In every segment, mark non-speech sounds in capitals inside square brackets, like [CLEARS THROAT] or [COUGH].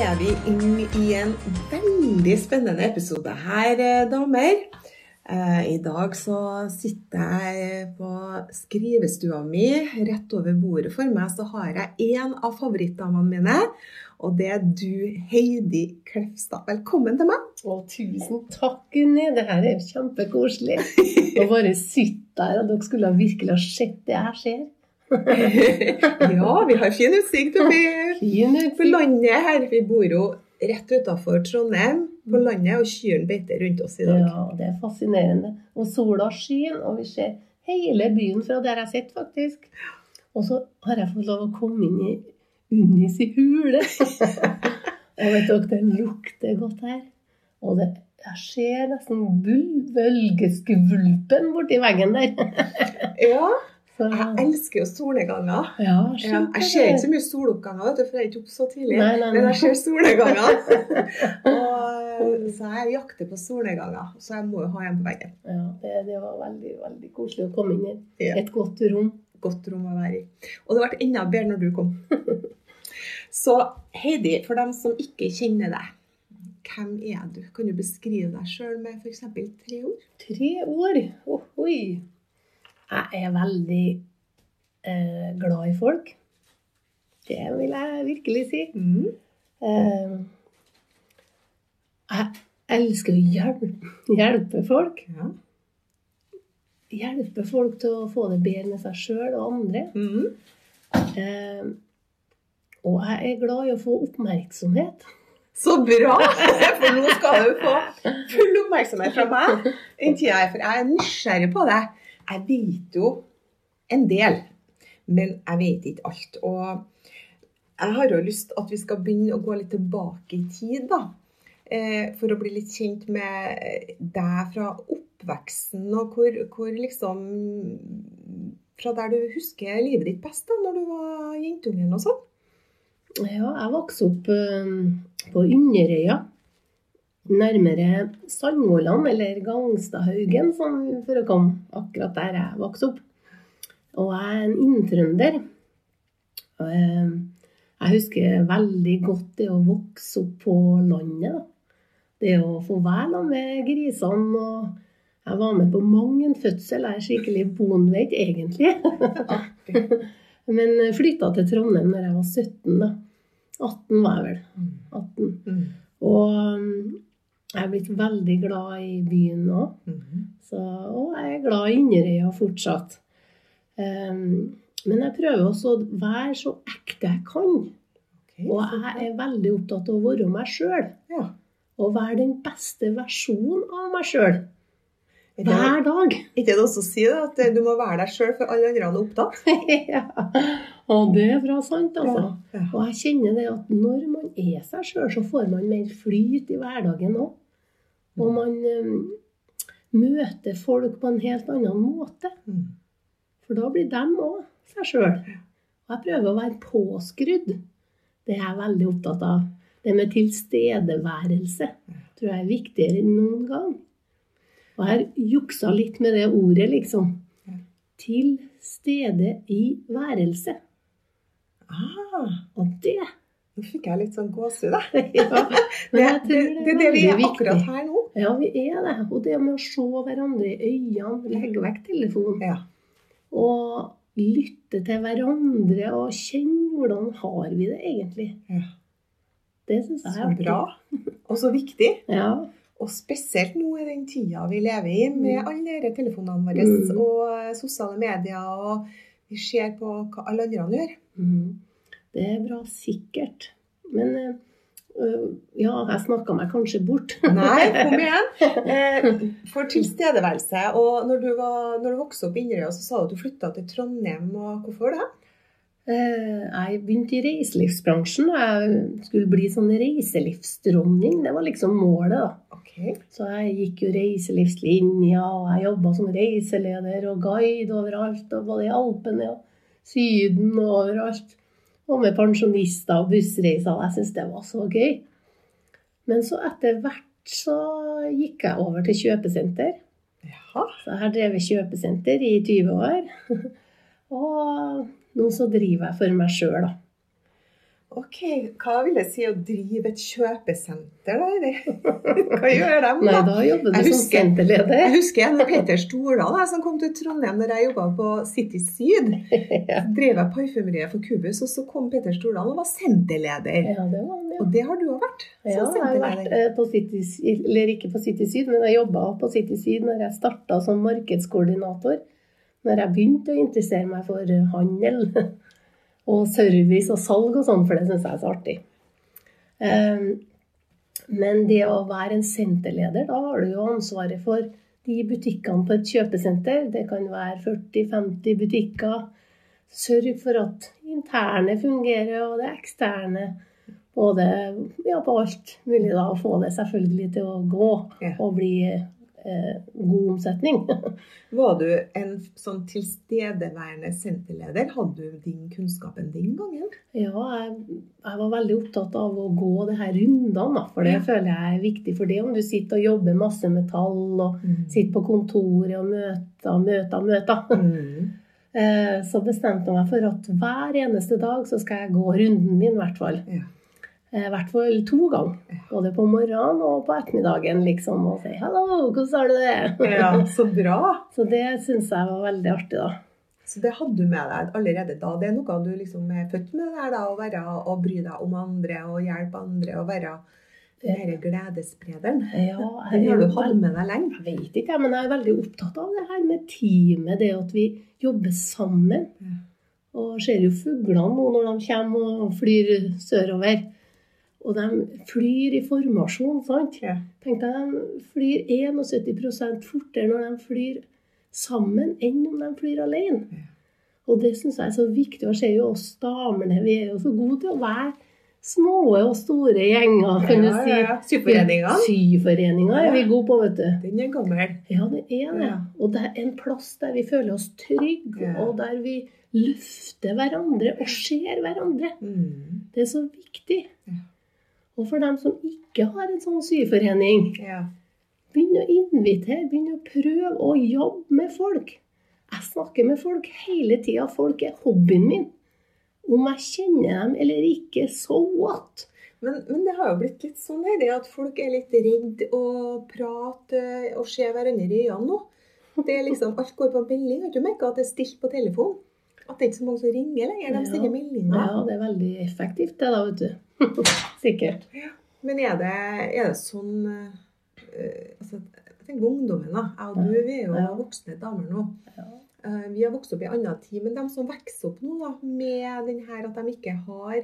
er vi inn i en veldig spennende episode her, eh, damer. Eh, I dag så sitter jeg på skrivestua mi. Rett over bordet for meg så har jeg en av favorittdamene mine. Og det er du, Heidi Klefstad. Velkommen til meg. Å, tusen takk, Unni. Det her er kjempekoselig. [LAUGHS] Å bare sitte der, og dere skulle virkelig ha sett det jeg ser. [LAUGHS] ja, vi har fin utsikt oppi på landet her. Vi bor jo rett utafor Trondheim på landet, og kyrne beiter rundt oss i dag. Ja, det er fascinerende. Og sola skinner, og vi ser hele byen fra der jeg sitter, faktisk. Og så har jeg fått lov å komme inn i Unnis i hule. [LAUGHS] og vet dere, den lukter godt her. Og det, jeg ser nesten bølgeskvulpen borti veggen der. Ja, jeg elsker jo solnedganger. ja, Ja, jeg ser ikke så mye soloppganger, for jeg er ikke oppe så tidlig. Nei, nei, Men jeg ser solnedganger. [LAUGHS] og, så jeg jakter på solnedganger. Så jeg må jo ha en på veggen. Ja, det, det var veldig, veldig koselig å komme inn i et godt rom. Godt rom å være i. Og det ble enda bedre når du kom. [LAUGHS] Så Heidi, for dem som ikke kjenner deg, hvem er du? Kan du beskrive deg sjøl med f.eks. tre ord? Tre år. Ohoi. Jeg er veldig eh, glad i folk. Det vil jeg virkelig si. Mm. Eh, jeg elsker å hjelpe, hjelpe folk. Ja. Hjelpe folk til å få det bedre med seg sjøl og andre. Mm. Eh, og jeg er glad i å få oppmerksomhet. Så bra! [LAUGHS] For nå skal du få full oppmerksomhet fra meg. [LAUGHS] For jeg er nysgjerrig på det. Jeg vet jo en del, men jeg vet ikke alt. Og jeg har jo lyst at vi skal begynne å gå litt tilbake i tid, da. Eh, For å bli litt kjent med deg fra oppveksten, og hvor, hvor liksom Fra der du husker livet ditt best, da, når du var jentungen og sånn. Ja, jeg vokste opp eh, på Yngerøya. Nærmere Sandvollan, eller Gangstadhaugen, som for å komme akkurat der jeg vokste opp. Og jeg er en inntrønder. Eh, Jeg husker veldig godt det å vokse opp på landet. Det å få være med grisene. og Jeg var med på mang en fødsel. Jeg er skikkelig bondveit, egentlig. [LAUGHS] Men flytta til Trondheim når jeg var 17. da. 18 var jeg vel. 18. Mm. Og um, jeg er blitt veldig glad i byen nå. Mhm. Så, og jeg er glad i Inderøya fortsatt. Um, men jeg prøver også å være så ekte jeg kan. Okay, Og jeg er veldig opptatt av å være meg sjøl. Ja. Og være den beste versjonen av meg sjøl. Er Hver dag. Ikke det også å si at du må være deg sjøl, for alle andre er opptatt? [LAUGHS] ja. Og det er bra sant, altså. Ja. Og jeg kjenner det at når man er seg sjøl, så får man mer flyt i hverdagen òg. Og man um, møter folk på en helt annen måte. Mm. For da blir dem òg seg sjøl. Og jeg prøver å være påskrudd. Det er jeg veldig opptatt av. Det med tilstedeværelse tror jeg er viktigere enn noen gang. Og jeg har juksa litt med det ordet, liksom. Ja. Til stede i værelse. Ah, Og det nå fikk jeg litt sånn gåsehud, da. [LAUGHS] ja, Det, det, det det vi er akkurat her nå. Ja, vi er det. Og det med å se hverandre i øynene, legge vekk telefonen. Ja. Og lytte til hverandre og kjenne hvordan har vi det egentlig. Ja. Det syns jeg Så er så bra. Og så viktig. Ja. Og spesielt nå i den tida vi lever i, med alle disse telefonene våre Mm. og sosiale medier. og Vi ser på hva alle andre gjør. Mhm. Det er bra sikkert. Men eh, øh, ja, jeg snakka meg kanskje bort. [LAUGHS] Nei, kom igjen. [LAUGHS] Eh, for tilstedeværelse. Og når du, var, når du vokste opp i Inderøy, så sa du at du flytta til Trondheim. og Hvorfor det? Eh, Jeg begynte i reiselivsbransjen. Jeg skulle bli sånn reiselivsdronning. Det var liksom målet, da. Okay. Så jeg gikk jo reiselivslinja, og jeg jobba som reiseleder og guide overalt. Og både i Alpene og Syden og overalt. Og med pensjonister og bussreiser. Jeg syntes det var så gøy. Men så etter hvert så gikk jeg over til kjøpesenter. Jaha. Så jeg har drevet kjøpesenter i 20 år. [LAUGHS] Og nå så driver jeg for meg sjøl, da. Ok, Hva vil det si å drive et kjøpesenter? da, [LAUGHS] Hva gjør de Nei, da? da jobber du som senterleder. Jeg husker en Peter Stola da, som kom til Trondheim når jeg jobba på City Syd. [LAUGHS] Ja. Drev jeg parfymeriet for Cubus, og så kom Peter Stola og var senterleder. ja, det var han, ja. Og det har du òg vært. Ja, jeg har vært eh, på City, eller ikke på City Syd, men jeg jobba på City Syd når jeg starta som markedskoordinator. Når jeg begynte å interessere meg for eh, handel [LAUGHS] og service og salg og sånn, for det syns jeg er så artig. Ehm, Men det å være en senterleder, da har du jo ansvaret for de butikkene på et kjøpesenter. Det kan være 40-50 butikker. Sørg for at interne fungerer, og det eksterne. Både ja, på alt mulig, da. Og få det selvfølgelig til å gå og bli god omsetning. [LAUGHS] Var du en sånn tilstedeværende senterleder? Hadde du din kunnskapen den gangen? Ja, jeg, jeg var veldig opptatt av å gå det her rundene, for det Ja. føler jeg er viktig. For det om du sitter og jobber masse med tall, og sitter på kontoret og møter, møter, møter, Mm. [LAUGHS] eh, så bestemte jeg meg for at hver eneste dag så skal jeg gå runden min, i hvert fall. Ja. Eh, I hvert fall to ganger. Både på morgenen og på ettermiddagen, liksom. Og si 'hallo, hvordan har du det?' ja, så bra. [LAUGHS] Så det syns jeg var veldig artig, da. Så det hadde du med deg allerede da. Det er noe du liksom er født med der, da, å være og bry deg om andre og hjelpe andre og være denne gledessprederen. Ja, [LAUGHS] Den har du hatt med deg lenge. Jeg vet ikke, men jeg er veldig opptatt av det her med teamet. Det at vi jobber sammen. Og ser jo fuglene nå når de kommer og flyr sørover. Og de flyr i formasjon, sant? Ja. Tenk deg, de flyr 71% fortere når de flyr sammen, enn om de flyr alene. Ja. Og det syns jeg er så viktig. Og ser jo oss damene, vi er jo så gode til å være små og store gjenger, kan du si. ja, ja. Syforeningene. Syforeninger er vi gode på, vet du. Den er gammel. Ja, det er det. Ja. Og det er en plass der vi føler oss trygge, Ja. og der vi løfter hverandre og ser hverandre. Mm. Det er så viktig. Ja. Og for dem som ikke har en sånn syforening, Ja. begynn å invitere, begynn å prøve å jobbe med folk. Jeg snakker med folk hele tida. Folk er hobbyen min. Om jeg kjenner dem eller ikke, so what? Men, men det har jo blitt litt sånn her, at folk er litt redd å prate og se hverandre i øynene nå. Det er liksom, Alt går på melding. Har du merka at det er stilt på telefon? At det er ikke så mange som ringer lenger. De Ja. sender meldinger. Ja, det er veldig effektivt, det da, vet du. [LAUGHS] Sikkert. Men er det, er det sånn eh, altså, Jeg tenker på ungdommen. da. Jeg og du vi er jo Ja. voksne damer nå. Ja. Eh, vi har vokst opp i en annen tid, men de som vokser opp nå da, med den her at de ikke har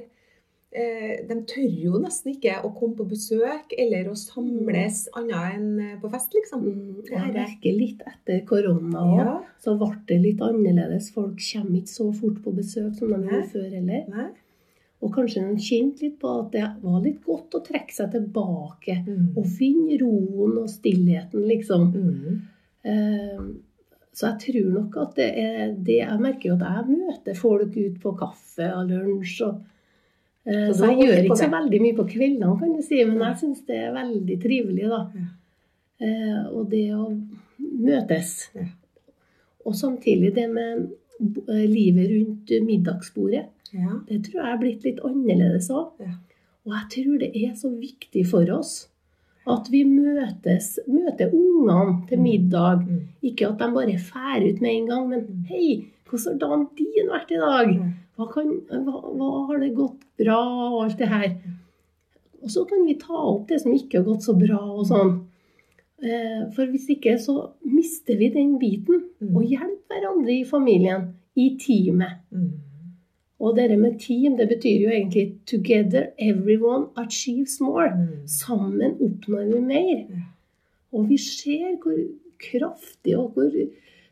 De tør jo nesten ikke å komme på besøk eller å samles annet enn eh, på fest, liksom. Mm, Jeg er- merker litt etter korona òg. Ja. så ble det litt annerledes. Folk kommer ikke så fort på besøk som de gjorde før heller. Nei? Og kanskje de kjente litt på at det var litt godt å trekke seg tilbake Mm. og finne roen og stillheten, liksom. Mm. Um, Så jeg tror nok at det er det Jeg merker jo at jeg møter folk ut på kaffe og lunsj og eh, Så Så jeg gjør ikke så veldig mye på kveldene, kan du si, men jeg syns det er veldig trivelig, da. Ja. Eh, Og det å møtes. Ja. Og samtidig det med eh, livet rundt middagsbordet. Ja. Det tror jeg er blitt litt annerledes òg. Og jeg tror det er så viktig for oss at vi møtes, møter ungene til middag. Mm. Ikke at de bare fær ut med en gang, men hei, hvordan har dagen din vært i dag? Mm. Hva, kan, hva, hva har det gått bra, og alt det her. Og så kan vi ta opp det som ikke har gått så bra, og sånn. Eh, For hvis ikke, så mister vi den biten. Mm. Og hjelpe hverandre i familien. i teamet. Mm. Og det med team, det betyr jo egentlig 'together everyone achieves more'. Mm. Sammen oppnår vi mer. Og vi ser hvor kraftig og hvor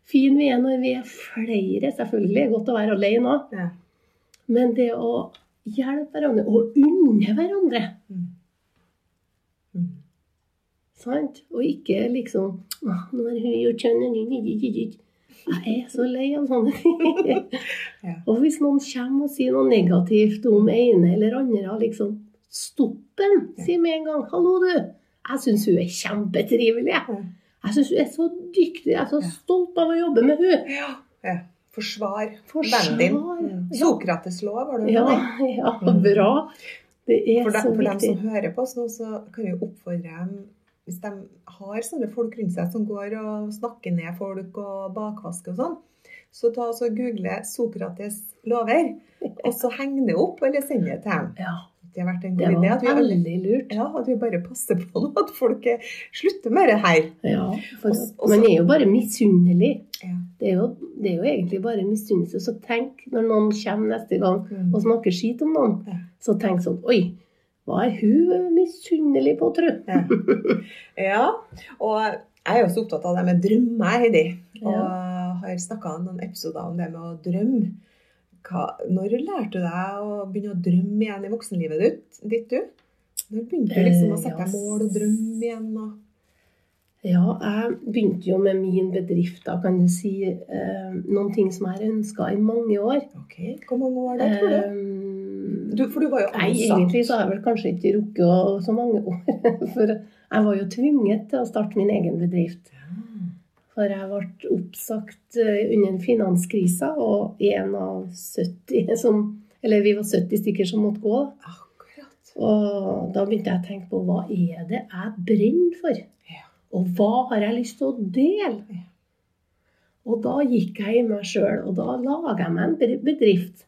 fin vi er når vi er flere. Selvfølgelig er godt å være alene òg. Ja. Men det å hjelpe hverandre og unne hverandre Mm. Mm. Sant? Og ikke liksom 'Nå har hun gjort sånn og ny, ny, ny, ny». Jeg er så lei av sånne ting. [LAUGHS] Ja. Og hvis noen kommer og sier noe negativt om ene eller andre, liksom stopp den. Si med en gang 'Hallo, du. Jeg syns hun er kjempetrivelig. Jeg. Syns hun er så dyktig. Jeg er så stolt av å jobbe med hun. Ja. ja. Forsvar, Forsvar, vennen din. Mm. Sokrates lov, var det Ja, ja, [LAUGHS] bra. Det er For, så viktig. for dem som hører på oss nå, så kan vi oppfordre dem Hvis de har sånne folk rundt seg som går og snakker ned folk og bakvasker og sånn, så ta og google Sokrates lover, og så heng det opp eller send det til dem. Ja, Det har vært en det god idé var vi, alle, veldig lurt. ja, at vi bare passer på nå, [LAUGHS] at folk eh, slutter med det her. Ja, for også, også, man er jo bare misunnelig. Ja. Det er, jo, det er jo egentlig bare misunnelse. Så tenk når noen kommer neste gang Mm. og snakker skit om noen, Ja. så tenk sånn Oi, hva er hun misunnelig på, tro? Ja. [LAUGHS] ja, og jeg er jo så opptatt av det med drømmer, Heidi. Og har snakka noen episoder om det med å drømme. Hva, når lærte du deg å begynne å drømme igjen i voksenlivet ditt, ditt du? Når begynte du liksom å Eh, sette deg mål og drømme igjen? Og... Ja, jeg begynte jo med min bedrift, da kan du si. Eh, noen ting som jeg har ønska i mange år. Ok, Hvor mange år det, tror du? Eh, du? For du var jo ansatt. Nei, egentlig så har jeg vel kanskje ikke rukket å- så mange år. [LAUGHS] For jeg var jo tvunget til å starte min egen bedrift. For jeg ble oppsagt eh, under finanskrisa, og en av 70 som Eller vi var 70 stykker som måtte gå. Akkurat. Og da begynte jeg å tenke på hva er det jeg brenner for? Ja. Og hva har jeg lyst til å dele? Ja. Og da gikk jeg i meg sjøl, og da laga jeg meg en bedrift.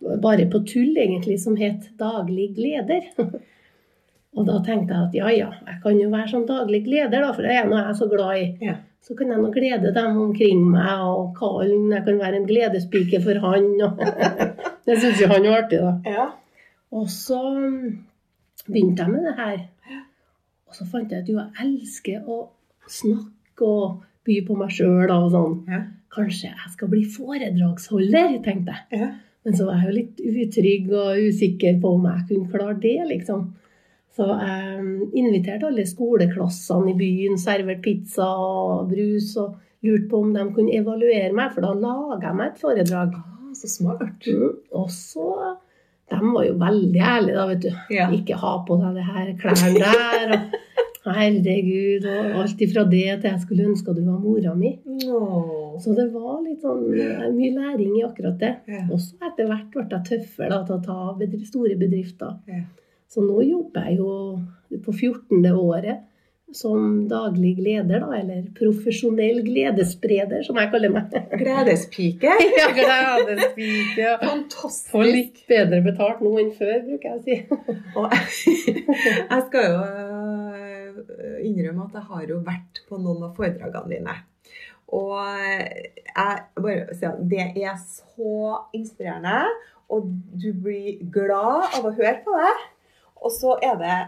Bare på tull, egentlig, som het Daglig gleder. [LAUGHS] og da tenkte jeg at ja, ja, jeg kan jo være sånn daglig gleder, da, for det er noe jeg er så glad i. Ja. Så kan jeg nå glede dem omkring meg, og kallen, jeg kan være en gledespike for han. [LAUGHS] Det syns jo han var artig, da. Ja. Og så mm, begynte jeg med det her. Og så fant jeg at jo, jeg elsker å snakke og by på meg sjøl og sånn. Ja. Kanskje jeg skal bli foredragsholder, tenkte jeg. Ja. Men så var jeg jo litt utrygg og usikker på om jeg kunne klare det, liksom. Så jeg inviterte alle skoleklassene i byen, serverte pizza og brus, og lurte på om de kunne evaluere meg, for da laga jeg meg et foredrag. Ah, så smart. Mm. Og så De var jo veldig ærlige, da, vet du. Ja. Ikke ha på deg det her klærne der. Og [LAUGHS] herregud. Og alt ifra det til jeg skulle ønske at du var mora mi. Oh. Så det var litt sånn eh, mye læring i akkurat det. Yeah. Og så etter hvert ble jeg tøffere da, til å ta bedri- store bedrifter. Ja. Så nå jobber jeg jo på 14. året som daglig gleder, da, eller profesjonell gledesspreder, som jeg kaller meg. [LAUGHS] Gledespike. [LAUGHS] Ja, gledespike. ja. [LAUGHS] Fantastisk. Får litt bedre betalt nå enn før, bruker jeg å si. Jeg skal jo øh, innrømme at jeg har jo vært på noen av foredragene dine. Og jeg bare sier at det er så inspirerende, og du blir glad av å høre på det. Og så er det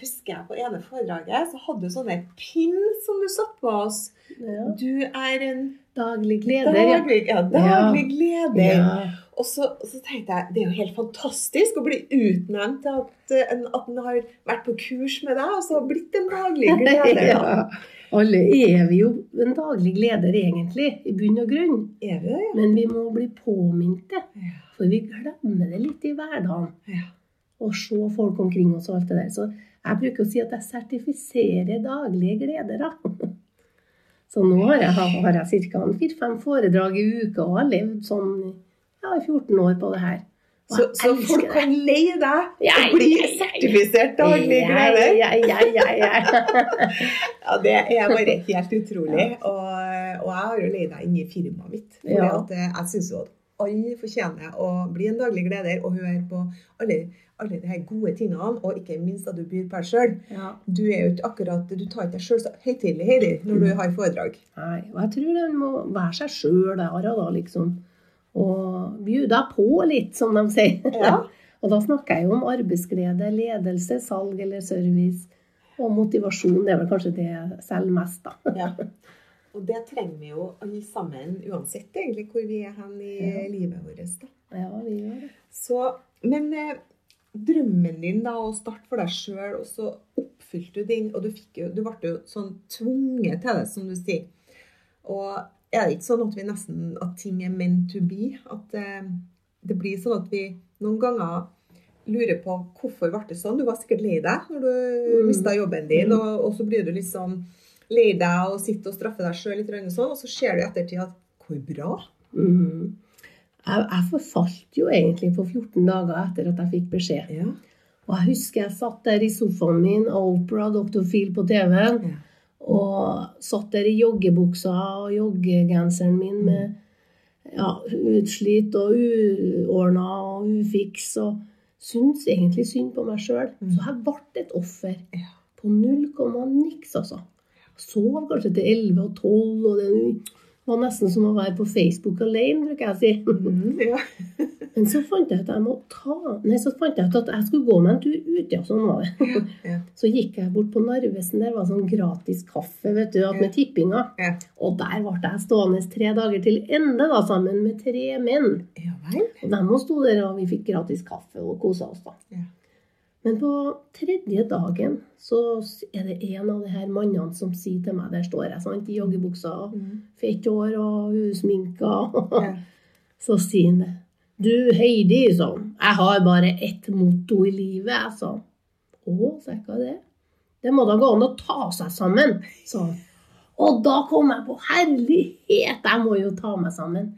Husker jeg på ene foredraget, så hadde du sånne pinn som du satte på oss. Ja. Du er en Daglig gleder, ja. daglig, ja, gleder. ja. Og så, så tenkte jeg det er jo helt fantastisk å bli utnevnt til at, en- at en har vært på kurs med deg, og så har blitt en daglig [LAUGHS] gleder. Ja. Alle er vi jo en daglig gleder, egentlig, i bunn og grunn. Er vi det? Ja? Men vi må bli påminnet det. For vi glemmer det litt i hverdagen. Ja. Å se folk omkring oss og alt det der. Så jeg bruker å si at jeg sertifiserer daglige gleder. da. [LAUGHS] Så nå har jeg, har jeg ca. fire-fem foredrag i uka og har levd sånn ja, i 14 år på det her. Så, så folk kan leie deg og bli ja, ja, ja. sertifisert daglig gleder? Ja, ja, ja, [LAUGHS] ja. Det er bare helt utrolig. Og, og jeg har jo leid deg inn i firmaet mitt. For eh, jeg syns jo at alle fortjener å bli en daglig gleder og høre på alle, alle de her gode tingene, og ikke minst at du byr på deg sjøl. ja. Du er jo ikke akkurat, du tar ikke deg sjøl så høytidelig, Heidi, når du har foredrag. Nei, og jeg tror en må være seg sjøl der, da, liksom. Og bjuda på litt, som de sier. Ja. [LAUGHS] og da snakker jeg jo om arbeidsglede, ledelse, salg eller service. Og motivasjon. Det er vel kanskje det jeg selger mest, da. Ja. [LAUGHS] Og det trenger vi jo alle sammen, uansett egentlig hvor vi er hen i Ja. livet vårt. da. Ja, vi gjør det. Så, men eh, drømmen din da, å starte for deg sjøl, og så oppfylte du din, og du, fikk jo, du ble jo sånn tvunget til det, som du sier. Og er det ikke sånn at vi nesten, at ting er meant to be? At eh, det blir sånn at vi noen ganger lurer på hvorfor ble det sånn? Du var sikkert lei deg når du Mm. mista jobben din, og, og så blir du liksom lei deg og sitter og straffer deg sjøl litt, og sånn, og så ser du i ettertid at hvor bra. Mm. Jeg, jeg forfalt jo egentlig på 14 dager etter at jeg fikk beskjed. Ja. Og jeg husker jeg satt der i sofaen min, og Opera, Dr. Phil på TV-en, Ja. og satt der i joggebuksa og joggegenseren min med ja, utslitt og uordna og ufiks, og syntes egentlig synd på meg sjøl. Mm. Så jeg ble et offer på null komma niks, altså. Sov kanskje til 11 og 12, og det var nesten som å være på Facebook alene, bruker jeg å si. Mm, ja. [LAUGHS] Men så fant jeg ut at jeg må ta Nei, så fant jeg ut at jeg skulle gå meg en tur ut. Ja, sånn var det. Ja. [LAUGHS] Så gikk jeg bort på Narvesen. Der var sånn gratis kaffe vet du, med tippinga. Ja. Og der ble jeg stående tre dager til ende da, sammen med tre menn. ja vel. Og de sto der, og vi fikk gratis kaffe og kosa oss. da. Men på tredje dagen så er det en av de her mannene som sier til meg Der står jeg sant, i joggebuksa, Mm. fett hår og usminka. Ja. [LAUGHS] Så sier han det. Du Heidi, sånn. Jeg har bare ett motto i livet, jeg, sa han. Å, sa jeg, hva er det? Det må da gå an å ta seg sammen, sa han. Og da kom jeg på herlighet, jeg må jo ta meg sammen.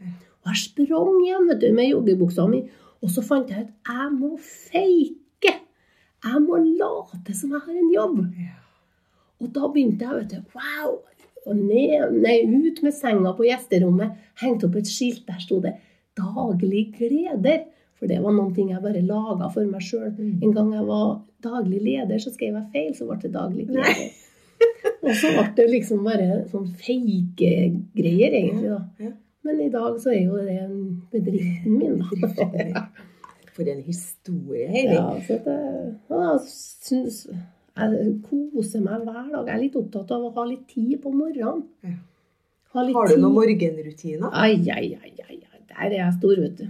Og jeg sprang hjem vet du, med joggebuksa mi, og så fant jeg ut jeg må fake. Jeg må late som jeg har en jobb. Og da begynte jeg, vet du, wow, og ned, nei, ut med senga på gjesterommet, hengte opp et skilt, der sto det 'Daglig gleder'. For det var noen ting jeg bare laga for meg sjøl. Mm. En gang jeg var daglig leder, så skrev jeg feil, så ble det daglig gleder. Og så ble det liksom bare sånn fake greier, egentlig, da. Men i dag så er jo det bedriften min, da. [LAUGHS] For en historie, Heidi. Ja, så det, jeg, ja, synes, jeg koser meg hver dag. Jeg er litt opptatt av å ha litt tid på morgenen. Ja. Ha litt Har du noen morgenrutiner? Ai, ai, ai, ai, ai. Der er jeg stor, vet du.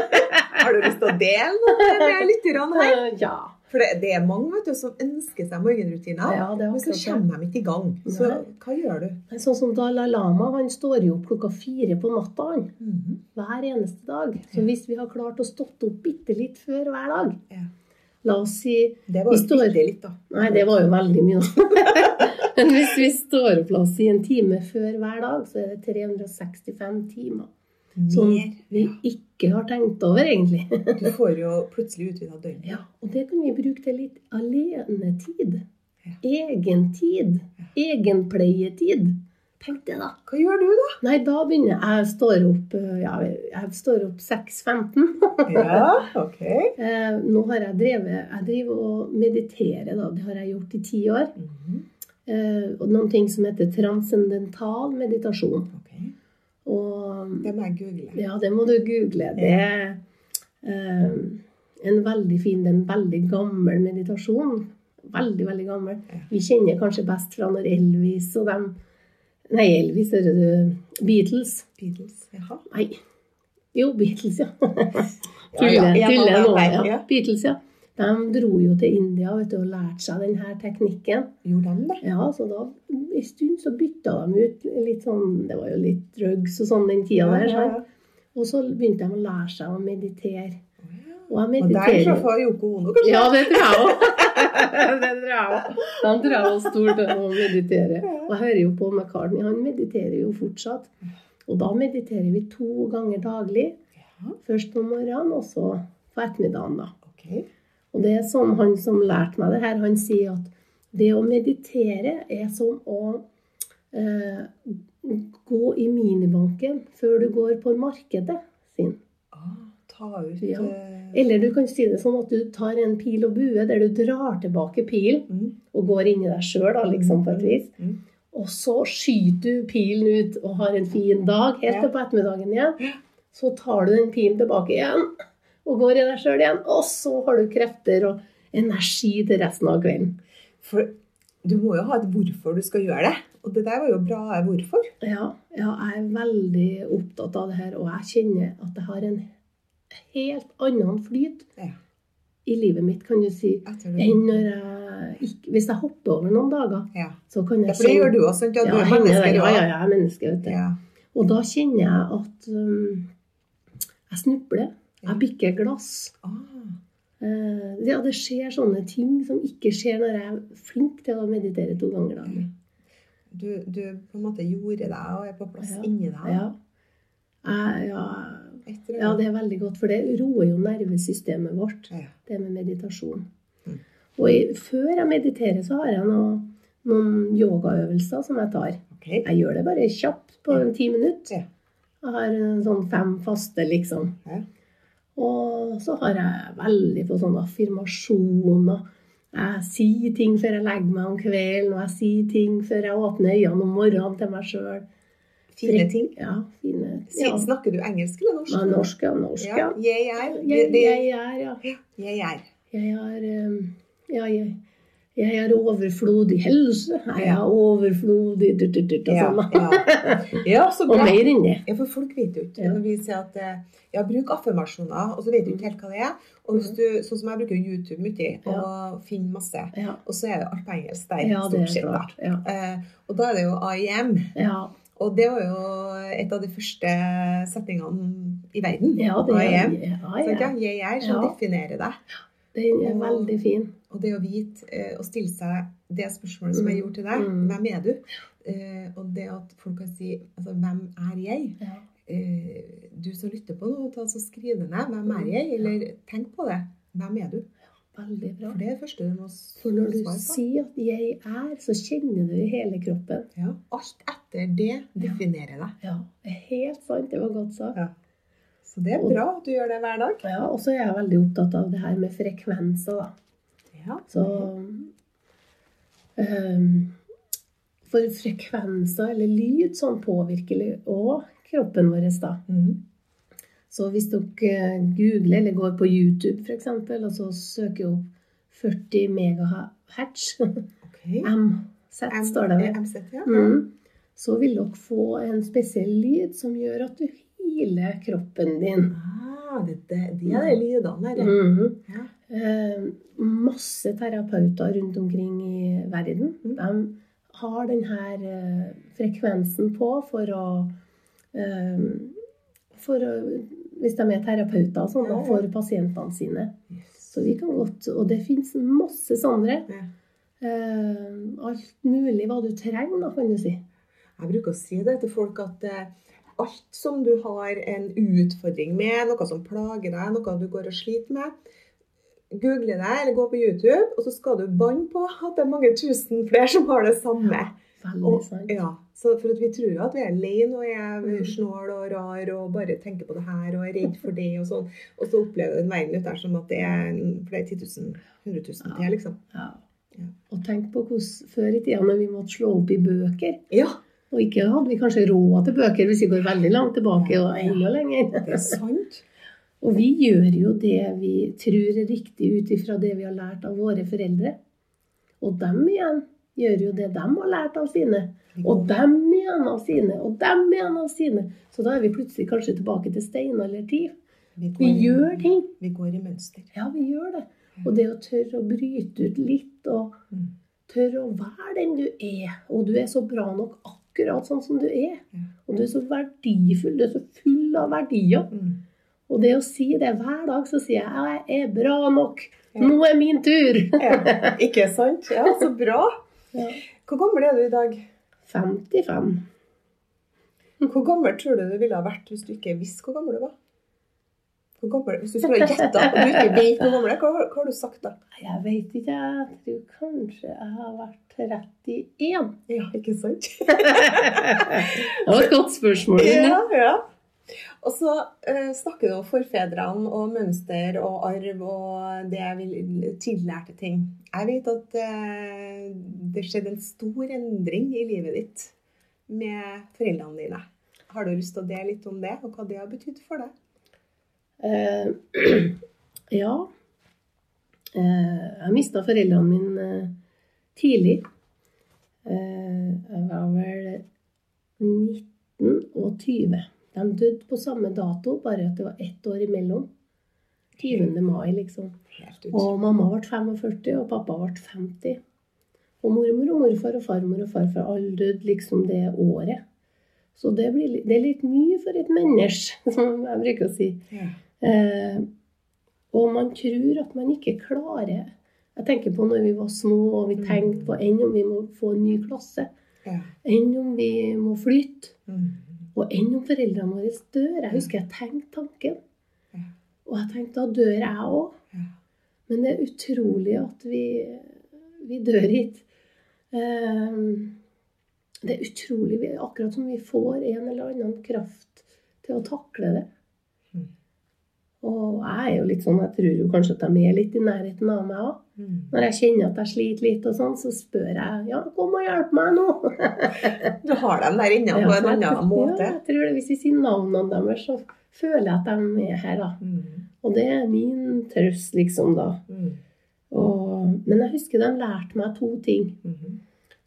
[LAUGHS] Har du lyst til å dele noe med lytterne her? [LAUGHS] Ja. For det, det er mange vet du, som ønsker seg morgenrutiner, Ja, men så kommer de ikke i gang. Så Nei. hva gjør du? Sånn som Dalai Lama, han står jo opp klokka fire på natta, han. Mhm. Hver eneste dag. Så hvis vi har klart å stått opp bitte litt før hver dag Ja. La oss si Det var jo står- bitte litt, da. Nei, det var jo veldig mye, da. [LAUGHS] Men hvis vi står opp la oss si en time før hver dag, så er det 365 timer. Som vi ikke har tenkt over, egentlig. [LAUGHS] Du får jo plutselig utvida døgn. Ja, og det kan vi bruke til litt alenetid. Ja. Egentid. Egenpleietid. Tenk det, da. Hva gjør du, da? Nei, da begynner jeg Jeg står opp, eh, ja, jeg står opp 6.15. [LAUGHS] Ja, ok. Eh, Nå har jeg drevet Jeg driver og mediterer, da. Det har jeg gjort i ti år. Mm -hmm. Og noen ting som heter transcendental meditasjon. Og Det må jeg google. Ja, det må du google. Det er eh, en veldig fin, det er en veldig gammel meditasjon. Veldig, veldig gammel. Vi kjenner kanskje best fra når Elvis og dem Nei, Elvis, hører du. Beatles. Beatles. Jaha. Nei. Jo, Beatles, ja. [LAUGHS] Tulle, ja, ja, tulle nå. ja. Beatles, ja. De dro jo til India vet du, og lærte seg denne teknikken. Gjorde de det? Ja, så da en stund så bytta de ut litt sånn Det var jo litt drugs og sånn den tida der. sant? Og så begynte de å lære seg å meditere. Og jeg mediterer. Og der traff jeg Yoko Ono, kanskje? Ja, det tror jeg òg. [LAUGHS] det tror jeg òg. Han tror jeg var stor til å meditere. Og jeg hører jo på McCartney, han mediterer jo fortsatt. Og da mediterer vi to ganger daglig. Først på morgenen, og så på ettermiddagen, da. ok. Og det er sånn han som lærte meg det her, han sier at det å meditere er som å eh, gå i minibanken før du går på markedet sin. Ah, ta ut Ja. eh, Eller du kan si det sånn at du tar en pil og bue der du drar tilbake pilen mm, og går inn i deg sjøl, liksom, på et vis. mm. Og så skyter du pilen ut og har en fin dag helt til på ettermiddagen igjen. Så tar du den pilen tilbake igjen og går i deg sjøl igjen. Og så har du krefter og energi til resten av kvelden. For du må jo ha et hvorfor du skal gjøre det. Og det der var jo bra hvorfor. Ja, ja, jeg er veldig opptatt av det her, og jeg kjenner at jeg har en helt annen flyt Ja. i livet mitt, kan du si, enn når jeg ikke Hvis jeg hopper over noen dager, Ja. så kan jeg for det gjør du også, sant? Ja, du er menneske, ja, ja, jeg er menneske, vet du. Ja. Og da kjenner jeg at um, jeg snubler. Jeg bikker glass. Ah, Eh, ja, det skjer sånne ting som ikke skjer når jeg er flink til å meditere to ganger dagen. du, du på en måte gjorde deg og er på plass Ja. inni deg. Ja. Jeg, ja, ja, det er veldig godt, for det roer jo nervesystemet vårt, det med meditasjon. Mm. Og i, før jeg mediterer, så har jeg noe, noen yogaøvelser som jeg tar. Okay. Jeg gjør det bare kjapt på en ti minutter. Ja. Jeg har sånn fem faste, liksom. Ja. Og så har jeg veldig på sånne affirmasjoner. Jeg sier ting før jeg legger meg om kvelden, og jeg sier ting før jeg åpner øynene om morgenen til meg sjøl. Fine ting. Ja, fine. Ja. Snakker du engelsk eller norsk? Ja, norsk, ja. Norsk, ja. Jeg er. Jeg, jeg er, ja. Jeg er. Jeg er, um, Ja, jeg, jeg har overflodig helse. Jeg er har overflodig dutt, dutt, og Ja, ja. [LAUGHS] Og mer enn det. Ja, for folk vet jo ikke når vi sier at eh, ja, bruk affirmasjoner, og så vet du ikke helt hva det er. Og hvis du, sånn som jeg bruker YouTube mye, og finner masse, og så er det alt på engelsk der, stort er sett. da. Eh, og da er det jo IM. ja. Og det var jo et av de første setningene i verden. Ja, det er ja. jeg er, som definerer deg. Den er veldig fin. Og det å vite eh, og stille seg det spørsmålet som jeg Mm. gjorde til deg, Mm. hvem er du? Eh, og det at folk kan si altså, hvem er jeg? Ja. Eh, du som lytter på nå, ta altså skriv det ned. Hvem er jeg? Eller tenk på det. Hvem er du? Veldig bra. For det er det første du må s- For når du på. sier at 'jeg er', så kjenner du i hele kroppen. Ja, alt etter det definerer deg. Ja, er helt sant. Det var godt sagt. Ja. Så det er bra at du gjør det hver dag. Ja, Og så er jeg veldig opptatt av det her med frekvenser, da. Ja. Så um, For frekvenser eller lyd sånn påvirker òg kroppen vår, da. Mm. Så hvis dere googler eller går på YouTube f.eks., og så søker opp 40 megahertz okay. [LAUGHS] MZ står det vel. MZ, ja. Mm. Så vil dere få en spesiell lyd som gjør at du hyler kroppen din. Ah, det, det, de er de lydene der. Mm. Ja. Eh, masse terapeuter rundt omkring i verden. Mm. De har denne eh, frekvensen på for å, eh, for å Hvis de er terapeuter sånn, for pasientene sine. Så vi kan godt, Og det fins masse sånne. Alt mulig hva du trenger, da, kan du si. Jeg bruker å si det til folk at alt som du har en utfordring med, noe som plager deg, noe du går og sliter med, google det eller gå på YouTube, og så skal du banne på at det er mange tusen flere som har det samme. Veldig Og, ja, så for vi tror jo at vi er alene og er snål og rar og bare tenker på det her og er redd for det og sånn. Og så opplever du en verden ut der som at det er flere 10 000, 100 000 til, liksom. Ja. Ja. Og tenk på hvordan før i tida når vi måtte slå opp i bøker. Ja, Og ikke hadde vi kanskje råd til bøker hvis vi går veldig langt tilbake og enda lenger. det er sant. Og vi gjør jo det vi tror er riktig ut ifra det vi har lært av våre foreldre. Og dem igjen gjør jo det dem har lært av sine. Og dem igjen av sine, og dem igjen av sine. Så da er vi plutselig kanskje tilbake til steinaldertid. Vi, går Vi gjør ting. Vi går i mønster. Ja, vi gjør det. Og det å tørre å bryte ut litt, og Mm. tørre å være den du er. Og du er så bra nok akkurat sånn som du er. Og du er så verdifull, du er så full av verdier. Og det å si det hver dag, så sier jeg 'jeg er bra nok'. Nå er min tur! [LAUGHS] Ja, ikke sant? Ja, så bra. [LAUGHS] Hvor gammel er du i dag? 55. Hvor gammel tror du du ville ha vært hvis du ikke visste hvor gammel du var? Hvor gammel, hvis du skulle ha gjetta og du ikke vet hvor gammel du er, hva, hva har du sagt da? Jeg vet ikke, jeg tror kanskje jeg har vært 31. Ja, ikke sant? [LAUGHS] Det var et godt spørsmål. ja, ja. Og så eh, snakker du om forfedrene og mønster og arv og det jeg vil tillærte ting. Jeg vet at eh, det skjedde en stor endring i livet ditt med foreldrene dine. Har du lyst til å dele litt om det, og hva det har betydd for deg? Eh, [CLEARS THROAT] ja. Eh, jeg mista foreldrene mine eh, tidlig. Eh, jeg var vel 19 og 20. De døde på samme dato, bare at det var ett år imellom. 20. mai, liksom. Og mamma ble 45, og pappa ble 50. Og mormor og morfar og farmor og farfar alle døde liksom det året. Så det, blir, det er litt mye for et menneske, [LAUGHS] som jeg bruker å si. Ja. Eh, og man tror at man ikke klarer Jeg tenker på når vi var små og vi tenkte på enn om vi må få en ny klasse. Ja. Enn om vi må flytte. Mm. Og enn om foreldrene våre dør. Jeg husker jeg tenkte tanken. Og jeg tenkte da dør jeg òg. Men det er utrolig at vi, vi dør hit. Ehm, det er utrolig. Akkurat som vi får en eller annen kraft til å takle det. Og jeg er jo litt sånn, jeg tror jo kanskje at de er litt i nærheten av meg òg. Mm. Når jeg kjenner at jeg sliter litt, og sånn, så spør jeg ja, kom og hjelp meg nå. [LAUGHS] Du har dem der inne på Ja, en annen måte. Ja, jeg tror det, Hvis vi sier navnene deres, så føler jeg at de er her. da. Mm. Og det er min trøst, liksom, da. Mm. Og, men jeg husker de lærte meg to ting Mhm.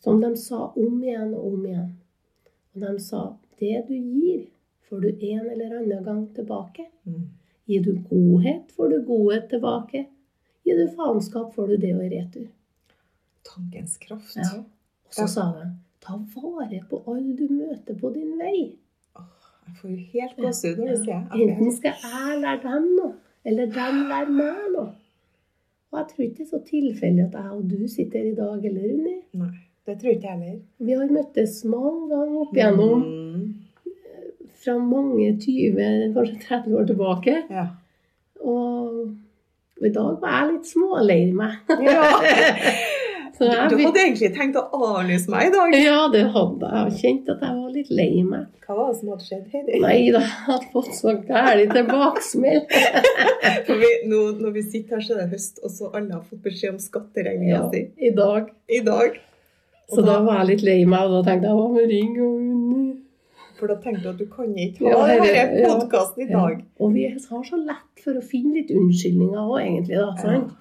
som de sa om igjen og om igjen. Og de sa det du gir, får du en eller annen gang tilbake. Mm. Gir du godhet, får du godhet tilbake. Gir du faenskap, får du det og i retur. Tankens kraft. Ja. Og så sa han ta vare på alle du møter på din vei. Jeg får jo helt gåsehud når du sier det. Enten skal jeg lære dem noe, eller dem lære meg noe. Og jeg tror ikke det er så tilfeldig at jeg og du sitter her i dag, eller Unni. Nei, det tror ikke jeg heller. Vi har møttes mange ganger opp igjennom, Mm. Fra mange 20, kanskje 30 år tilbake. Ja. Og, og i dag var jeg litt smålei meg. ja. [LAUGHS] Så Du, du hadde egentlig tenkt å avlyse meg i dag. Ja, det hadde jeg. Jeg kjente at jeg var litt lei meg. Hva var det som hadde skjedd, Heidi? Nei da, jeg hadde fått så gæli tilbakesmell. [LAUGHS] For vi, nå, når vi sitter her, så er det høst, og så alle har fått beskjed om skatteregninga Ja, si I dag. i dag. Så da var jeg litt lei meg, og da tenkte jeg å, ring og? For da tenkte du at du kan ikke ha ja, denne ja. podkasten i Ja. dag. Og vi har så lett for å finne litt unnskyldninger òg, egentlig. da, sant?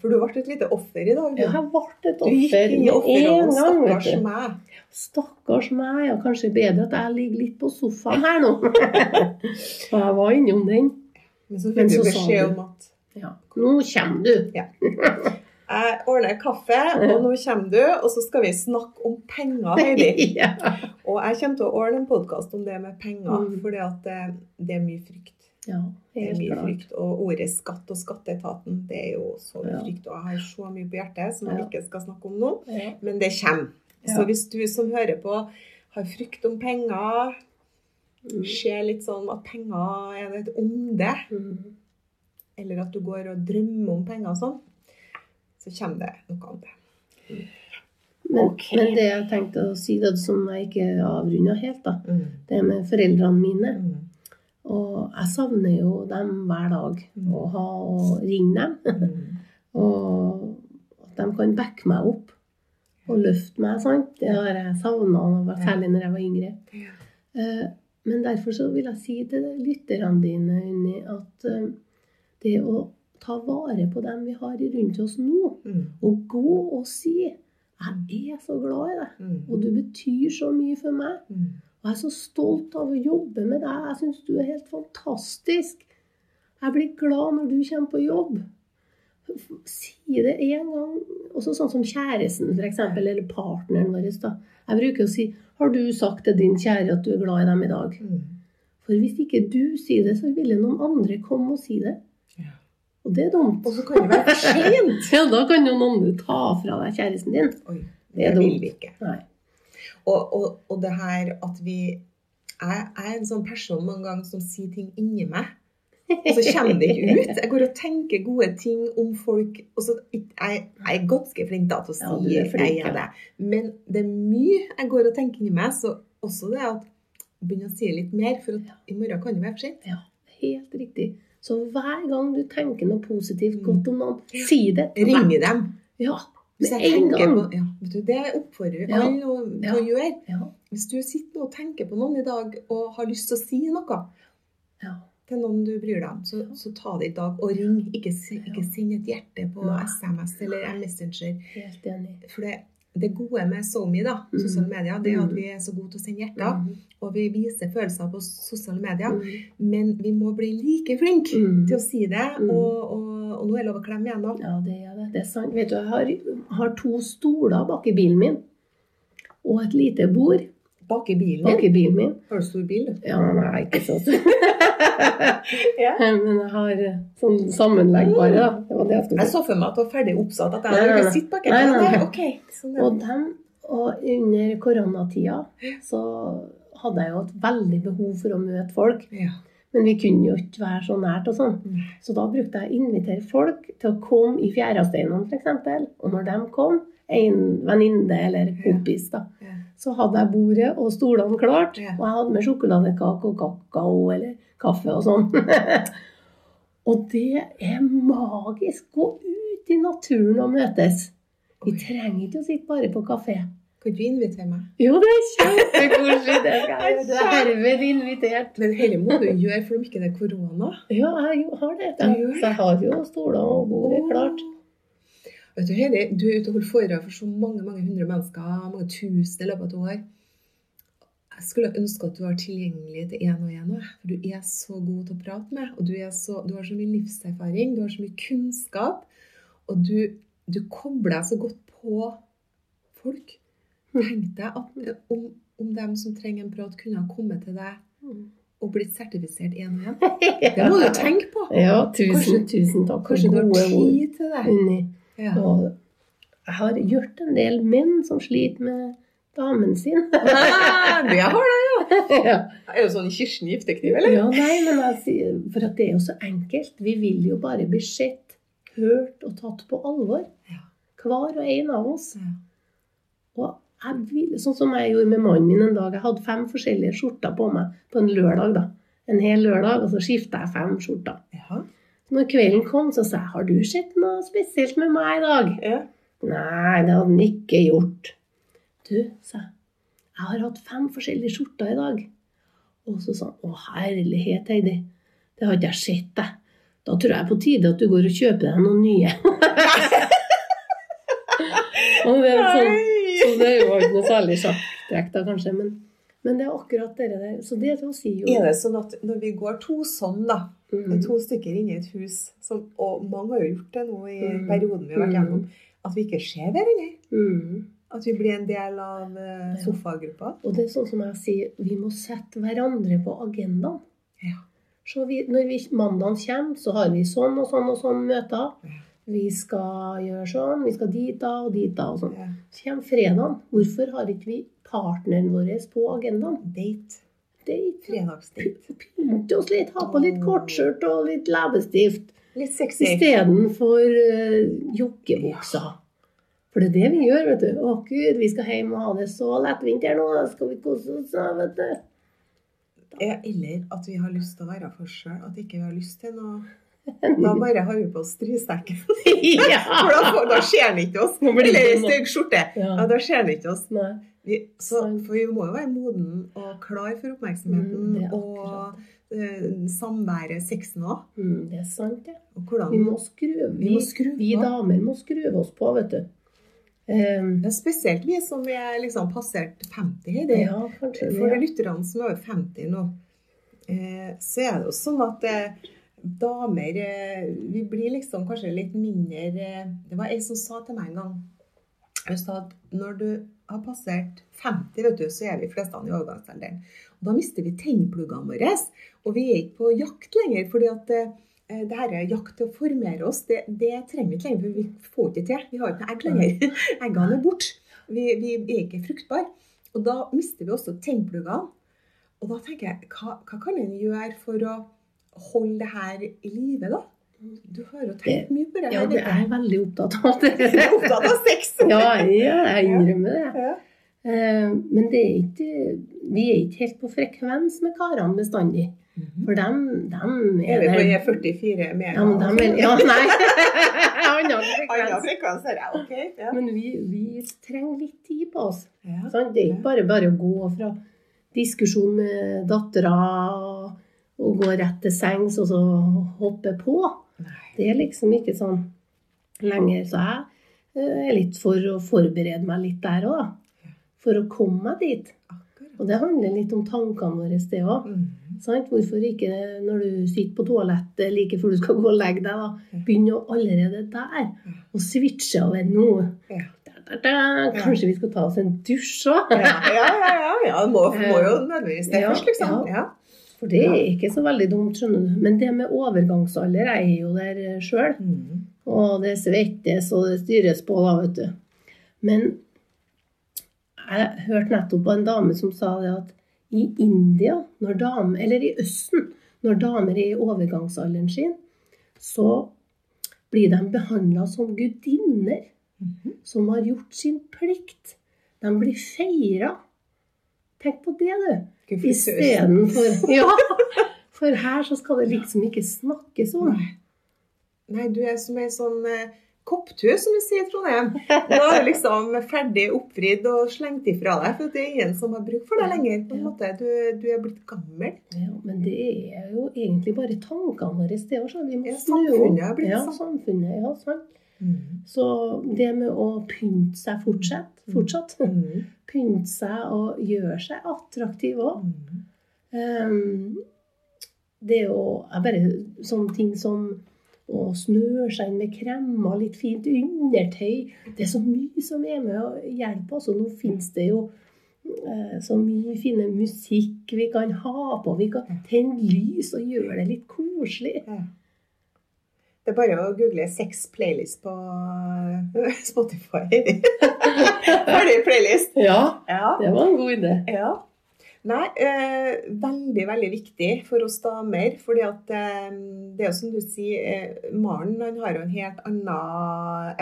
For du ble et lite offer i dag. Du, Ja, jeg ble et du gikk offer inn i en offerrollen. gang. Stakkars meg. Stakkars meg. Ja, kanskje bedre at jeg ligger litt på sofaen her nå. [LAUGHS] For jeg var innom den. Men så fikk du beskjed om at Ja. Nå kommer du. [LAUGHS] jeg ordner kaffe, og nå kommer du, og så skal vi snakke om penger, Heidi. [LAUGHS] ja. Og jeg kommer til å ordne en podkast om det med penger, Mm. for det, det er mye frykt. ja, Det er mye klart. frykt. Og ordet skatt og skatteetaten, det er jo så mye Ja. frykt. Og jeg har så mye på hjertet som jeg ikke skal snakke om nå. Men det kommer. Så hvis du som hører på, har frykt om penger, Mm. ser litt sånn at penger er et onde, Mm. eller at du går og drømmer om penger og sånn, så kommer det noe om det. Men, okay. men det jeg tenkte å si, det som jeg ikke avrunda helt, da, Mm. det med foreldrene mine. Mm. Og jeg savner jo dem hver dag. Mm. Å ha og ringe dem. Mm. [LAUGHS] Og at de kan backe meg opp og løfte meg. sant? Det har jeg savna, særlig når jeg var yngre. Ja. Eh, Men derfor så vil jeg si til lytterne dine, Unni, at eh, det å ta vare på dem vi har rundt oss nå, Mm. og gå og si 'Jeg er så glad i deg, Mm. og du betyr så mye for meg'. Mm. Og jeg er så stolt av å jobbe med deg. Jeg syns du er helt fantastisk. Jeg blir glad når du kommer på jobb. Si det en gang. Også sånn som kjæresten, f.eks., eller partneren vår. da. Jeg bruker å si 'Har du sagt til din kjære at du er glad i dem i dag?' Mm. For hvis ikke du sier det, så ville noen andre komme og si det. Og det er dumt. Og så kan det være for sent. [LAUGHS] Ja, da kan jo noen ta fra deg kjæresten din. Oi, Det det vil vi ikke. Nei. Og, og, og det her at vi Jeg er en sånn person mange ganger som sier ting inni meg, og så kommer det ikke ut. Jeg går og tenker gode ting om folk og så, Jeg, jeg er ganske flink da til å si Ja, flink, jeg er det. Men det er mye jeg går og tenker inni meg, så også det at jeg begynner å si litt mer, for at i morgen kan det være for sent. Ja, helt riktig. Så hver gang du tenker noe positivt Mm. godt om noen, si det. Ring dem. Ja, Hvis jeg en gang. På, ja, vet du, det oppfordrer vi Ja. alle å, Ja. å gjøre. Ja. Hvis du sitter og tenker på noen i dag og har lyst til å si noe ja. til noen du bryr deg om, så, så ta det i dag og ring. Ikke, ikke send et hjerte på. SMS eller Messenger. Helt enig. For det, det gode med SoMe, da, Mm. sosiale medier, det er at Mm. vi er så gode til å sende hjerter. Mm. Og vi viser følelser på sosiale medier. Mm. Men vi må bli like flinke til å si det. Og, og, og nå er det lov å klemme igjen, da. Ja, det er det. Det er sant. Vet du, jeg har, har to stoler bak i bilen min. Og et lite bord Bak i bilen bak i bilen min. Har du stor bil? Ja, nei, ikke så stor. [LAUGHS] Ja. [LAUGHS] Men jeg har eh, sånn sammenleggbare, da. Det var det jeg skulle Jeg så for meg at det var ferdig oppsatt. At jeg hadde sitter bak nei, nei. Sånn Og dem, og under koronatida så hadde jeg jo et veldig behov for å møte folk. Ja. Men vi kunne jo ikke være så nært og sånn. Nei. Så da brukte jeg å invitere folk til å komme i Fjærasteinene f.eks. Og når de kom, en venninne eller kompis, da, Ja. så hadde jeg bordet og stolene klart. Og jeg hadde med sjokoladekake og kakao eller kaffe og sånn. [LAUGHS] og det er magisk. Gå ut i naturen og møtes. Vi trenger ikke å sitte bare på kafé. Kan du invitere meg? Jo, det er kjempekoselig. Det. Du er [LAUGHS] herved invitert. Men dette må du gjøre for om ikke det er korona. Ja, jeg har det. Du? Så jeg har jo stoler og bordet klart. Vet du, Heidi, du er ute og holder foredrag for så mange mange hundre mennesker, mange tusen i løpet av et år. Jeg skulle ønske at du var tilgjengelig til én og én òg. For du er så god til å prate med. Og du, er så, du har så mye livserfaring, du har så mye kunnskap. Og du, du kobler deg så godt på folk. Tenk deg at om, om dem som trenger en prat, kunne ha kommet til deg og blitt sertifisert én og én. [LAUGHS] Det må du tenke på. Ja, tusen, Kanskje- tusen takk Kanskje du har tid til det. Ja. Og jeg har gjort en del menn som sliter med damen sin. Nei, [LAUGHS] det har det, ja. ja. Er det sånn Kirsten giftekniv, eller? ja, nei, men jeg For det er jo så enkelt. Vi vil jo bare bli sett, hørt og tatt på alvor. Ja. Hver og en av oss. Ja. Og vil, sånn som jeg gjorde med mannen min en dag. Jeg hadde fem forskjellige skjorter på meg på en lørdag. da. En hel lørdag, og så skifta jeg fem skjorter. Ja. Når kvelden kom, så sa jeg 'Har du sett noe spesielt med meg i dag?' ja. Nei, det hadde han ikke gjort. Du, sa jeg, jeg har hatt fem forskjellige skjorter i dag. Og så sa han, å herlighet, Heidi, det har ikke jeg sett deg. Da tror jeg på tide at du går og kjøper deg noen nye. [LAUGHS] og det er sånn, så det er jo ikke noe særlig sjakktrekk da, kanskje, men, men det er akkurat det der. Så det til å si jo Er det sånn at når vi går to sånn, da, Mm. to stykker inne i et hus, så, og mange har jo gjort det nå i Mm. perioden vi har vært Mm. gjennom, at vi ikke ser hverandre? Mm. At vi blir en del av sofagruppa? Ja. Og det er sånn som jeg sier, vi må sette hverandre på agendaen. Ja. Så vi, når vi, mandagen kommer, så har vi sånn og sånn og sånn møter. Ja. Vi skal gjøre sånn, vi skal dit da og dit da og sånn. Ja. Så kommer fredagen. Hvorfor har ikke vi partneren vår på agendaen? Date. Date. Fredagsdate. Pynte oss litt, ha på litt kortskjørt og litt leppestift. Litt sexy. Istedenfor uh, jokkebukser. For det er det vi gjør, vet du. Å gud, vi skal hjem og ha det så lettvint her nå. Da skal vi kose oss, vet du. Eller at vi har lyst til å være for oss sjøl. At ikke vi har lyst til noe [LAUGHS] Da bare har vi på oss strystekken. [LAUGHS] ja! For da, da ser han ikke oss. Eller ei stygg skjorte. Ja. Ja, da ser han ikke oss. Vi, så, for vi må jo være moden og klar for oppmerksomheten Mm, og uh, samværet, sexen òg. Mm, det er sant, det. Ja. Vi Vi vi damer må skru oss på, vet du. Um, ja, Spesielt vi som er liksom passert 50. Heidi. ja, kanskje For ja. det. lytterne som er over 50 nå, eh, så er det jo sånn at eh, damer eh, Vi blir liksom kanskje litt mindre eh, Det var ei som sa til meg en gang Hun sa at når du har passert 50, vet du, så er vi fleste i overgangsalderen. Da mister vi tennpluggene våre. Og vi er ikke på jakt lenger. fordi at eh, det her er jakt til å formere oss, det, det trenger vi ikke lenger, for vi får ikke til. Vi har ikke noe egg lenger. [LAUGHS] Eggene er borte. Vi, vi er ikke fruktbare. Og da mister vi også tennpluggene. Og da tenker jeg, hva, hva kan en gjøre for å holde det her i live, da? Du har jo tenkt mye på det. Ja, det er jeg veldig opptatt av. Det. [LAUGHS] Du er opptatt av sex. Ja, ja, jeg innrømmer det. Ja. Eh, Men det er ikke, vi er ikke helt på frekvens med karene bestandig. For dem, dem Er vi på E44 med Ja, men er, ja, nei. [LAUGHS] Annen frekvens. frekvens er det, ok? Ja. Men vi, vi trenger litt tid på oss. Ja. Sant? Det er ikke bare bare å gå fra diskusjon med dattera og gå rett til sengs og så hoppe på. Nei. Det er liksom ikke sånn lenger. Så jeg eh, er litt for å forberede meg litt der òg. For å komme meg dit. Og det handler litt om tankene våre, det òg. Mm. Hvorfor ikke når du sitter på toalettet like før du skal gå og legge deg, da, begynne allerede der og switche over nå. Ja. Kanskje vi skal ta oss en dusj òg? Ja, ja, ja, ja, ja. Det må, må jo nødvendigvis det Ja, først, liksom. ja. Ja. For det er ikke så veldig dumt, skjønner du. Men det med overgangsalder, jeg er jo der sjøl. Mm. Og det svettes og det styres på, da, vet du. Men jeg hørte nettopp av en dame som sa det at i India, når damer, eller i Østen, når damer er i overgangsalderen sin, så blir de behandla som gudinner som har gjort sin plikt. De blir feira. Tenk på det, du. Istedenfor [LAUGHS] Ja! For her så skal det liksom ikke snakkes om. Nei, du er som ei sånn kopptue, som vi sier i Trondheim. Da er du liksom ferdig oppvridd og slengt ifra deg, for det er ingen som har bruk for deg lenger. på en måte. Du, du er blitt gammel. Ja, men det er jo egentlig bare tankene våre. Det også, vi må Ja, samfunnet har blitt ja, sånn. samfunnet, ja, sant. Mm. Så det med å pynte seg fortsatt, fortsatt Mm. [LAUGHS] pynte seg og gjøre seg attraktiv òg. Mm. det er jo bare sånne ting som å snør seg inn med kremmer, litt fint undertøy. Det er så mye som er med å hjelpe oss. Og nå finnes det jo eh, så mye fin musikk vi kan ha på. Vi kan tenne lys og gjøre det litt koselig. Ja. Det er bare å google sex playlist på eh, [LAUGHS] Spotify. [LAUGHS] Ferdig playlist. Ja, Ja. det var en god idé. Ja. Nei, eh, veldig, veldig viktig for oss damer. fordi at eh, det er jo som du sier, eh, Maren han har jo en helt annen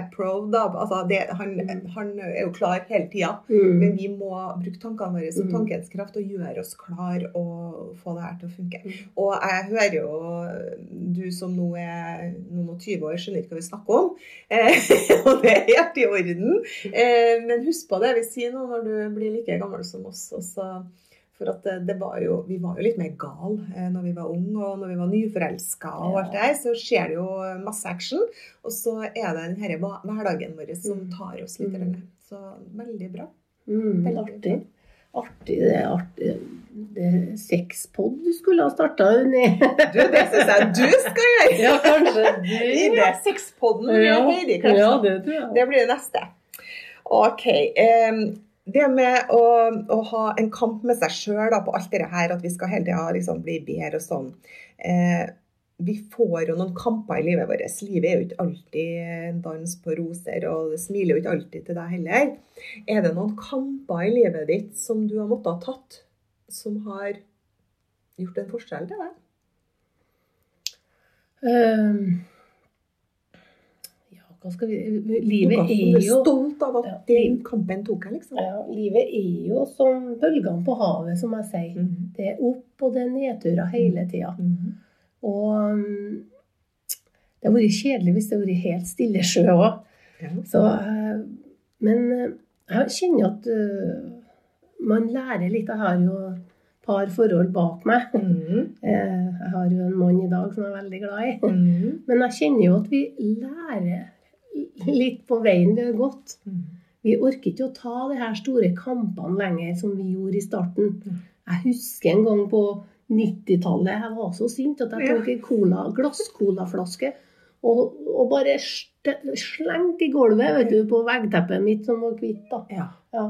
approve. Da. Altså, det, han, han er jo klar hele tida. Mm. Men vi må bruke tankene våre som Mm. tankens kraft og gjøre oss klar og få det her til å funke. Mm. Og jeg hører jo du som nå er noen og 20 år, skjønner ikke hva vi snakker om. Eh, [LAUGHS] og det er helt i orden. Eh, men husk på det vi sier nå når du blir like gammel som oss. Også, for at det, det var jo, vi var jo litt mer gal eh, når vi var unge og når vi var nyforelska. og alt det her, Så skjer det jo masse action. Og så er det den denne hverdagen vår som Mm. tar oss litt. Mm. Så veldig bra. Mm, Veldig artig. Artig, det er artig. Det er sexpod du skulle ha starta, Unni. Du, det syns jeg du skal gjøre! [LAUGHS] Ja, kanskje [LAUGHS] I det. sexpodden med Ja, Heidi ja, det tror jeg. Det blir det neste. OK. em, det med å, å ha en kamp med seg sjøl på alt det her, at vi skal hele tida liksom bli bedre og sånn. Eh, vi får jo noen kamper i livet vårt. Livet er jo ikke alltid en dans på roser, og det smiler jo ikke alltid til deg heller. Er det noen kamper i livet ditt som du har måttet ha tatt, som har gjort en forskjell til deg? Um vi Livet er jo stolt av at Ja. den kampen tok jeg, liksom? ja, Livet er jo som bølgene på havet, som jeg sier. Mhm. Det er opp og det er nedturer hele tida. Mhm. Og um, det hadde vært kjedelig hvis det hadde vært helt stille sjø òg. Ja. Så, eh, men eh, jeg kjenner at eh, man lærer litt. Jeg har jo et par forhold bak meg. Mm. [LAUGHS] Jeg har jo en mann i dag som jeg er veldig glad i. Mhm. [LAUGHS] Men jeg kjenner jo at vi lærer [LAUGHS] litt på veien vi har gått. Vi orker ikke å ta de her store kampene lenger som vi gjorde i starten. Mm. Jeg husker en gang på 90-tallet jeg var så sint at jeg tok en cola, glasscolaflaske og, og bare slengte i gulvet vet du, på veggteppet mitt som var hvitt. da. Ja. Ja.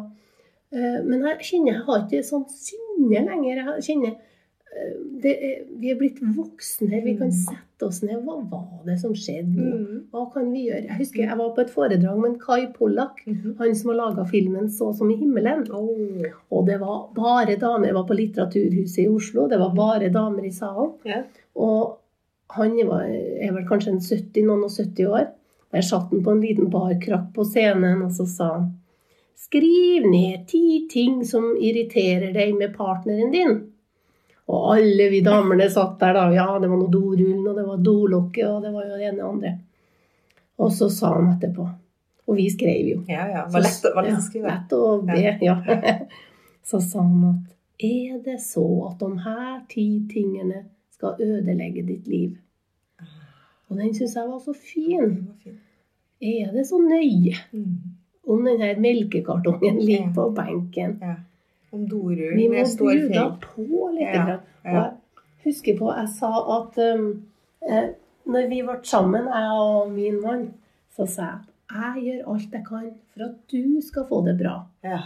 Eh, Men jeg kjenner jeg har ikke sånn sinne lenger. Jeg kjenner er, Vi er blitt voksne. Vi kan Mm. sette oss ned. Hva var det som skjedde nå? Mhm. Hva kan vi gjøre? Jeg husker jeg var på et foredrag med en Kai Pollak. Mhm. Han som har laga filmen 'Så som i himmelen'. Og det var bare damer. Jeg var på Litteraturhuset i Oslo. Det var bare damer i salen. Og han var, er vel kanskje en 70, noen og 70 år. Der satt han på en liten barkrakk på scenen, og så sa han skriv ned ti ting som irriterer deg med partneren din. Og alle vi damene satt der, da. Ja, det var noe dorullen, og det var dolokket, og det var jo det ene og andre. Og så sa han etterpå. Og vi skrev jo. Ja, ja. Var lett, var lett å skrive. Ja, lett å be, ja. [LAUGHS] Så sa han at er det så at de her ti tingene skal ødelegge ditt liv? Og den syns jeg var så fin. Er det så nøye Mm. om den her melkekartongen ligger på benken? Om dorullen Vi må bjuda på litt. Ja, ja. Jeg husker på jeg sa at um, eh, når vi ble sammen, jeg og min mann, så sa jeg jeg gjør alt jeg kan for at du skal få det bra. Ja.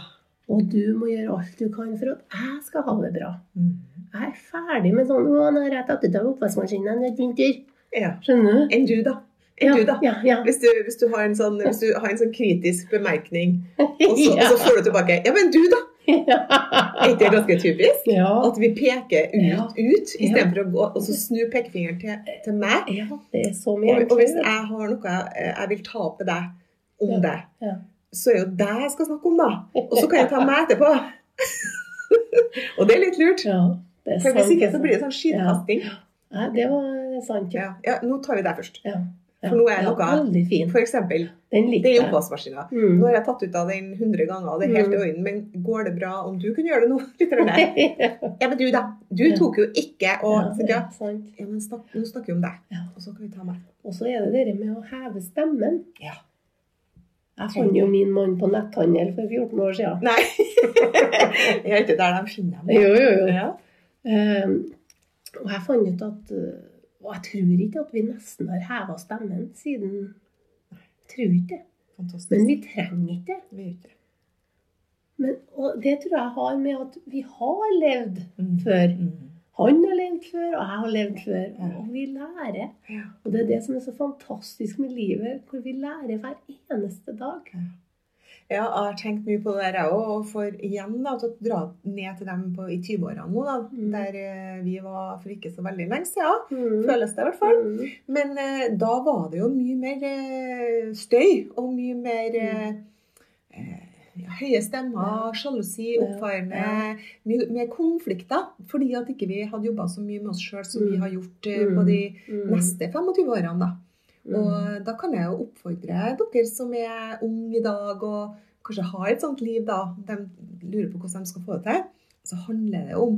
Og du må gjøre alt du kan for at jeg skal ha det bra. Mm. Jeg er ferdig med sånn 'Å, nå har jeg tatt ut av oppvaskmaskinen, det er din tur'. ja. Skjønner du? Enn du, da? Ja, du? Ja, ja. Hvis du, hvis, du har en sånn, har en sånn kritisk bemerkning, [LAUGHS] og så, og så får du tilbake Ja, men du, da? [LAUGHS] Er ikke det ganske typisk? ja. At vi peker ut, Ja. ut istedenfor å gå og så snu pekefingeren til, til meg. ja, det er så mye Og, og hvis jeg har noe jeg, jeg vil ta opp med deg om Ja. det, Ja. så er jo det jeg skal snakke om, da. Og så kan jeg ta meg etterpå. [LAUGHS] og det er litt lurt. Ja, det er For hvis sant, ikke så blir det sånn skittkasting. Nei, det var sant, ja. Ja. ja, nå tar vi deg først. ja. For nå er ja, noe-. For eksempel, Den det er oppvaskmaskina. Mm. Nå har jeg tatt ut av den 100 ganger, det er helt i Mm. orden, men går det bra om du kunne gjøre det nå? [LAUGHS] Litt? [LAUGHS] Ja, men du, da. Du tok jo ikke og Ja, ja. men snak, Nå snakker vi om deg, og så kan vi ta meg. Og så er det det med å heve stemmen. Ja. Jeg fant jo min mann på netthandel for 14 år siden. Nei. jeg er ikke der de finner dem. Jo, jo, jo. Ja. Um, og jeg fant ut at uh, Og jeg tror ikke at vi nesten har heva stemmen siden Jeg tror ikke det. Men vi trenger ikke det. Men, og det tror jeg har med at vi har levd Mm. før. Mm. Han har levd før, og jeg har levd før. Og vi lærer. Ja. Og det er det som er så fantastisk med livet, hvor vi lærer hver eneste dag. Ja, jeg har tenkt mye på det der jeg òg. Og for igjen da, til å dra ned til dem på, i 20-årene nå, da, Mm. der eh, vi var for ikke så veldig lenge siden. Mm. Føles det i hvert fall. Mm. Men eh, da var det jo mye mer eh, støy og mye mer eh, eh, ja, høye stemmer, sjalusi, Ja, oppfarende, mye mer konflikter. Fordi at ikke vi hadde jobba så mye med oss sjøl som vi Mm. har gjort eh, Mm. på de Mm. neste 25 årene. da. Mm. Og da kan jeg jo oppfordre dere som er unge i dag og kanskje har et sånt liv, da, de lurer på hvordan de skal få det til, så handler det om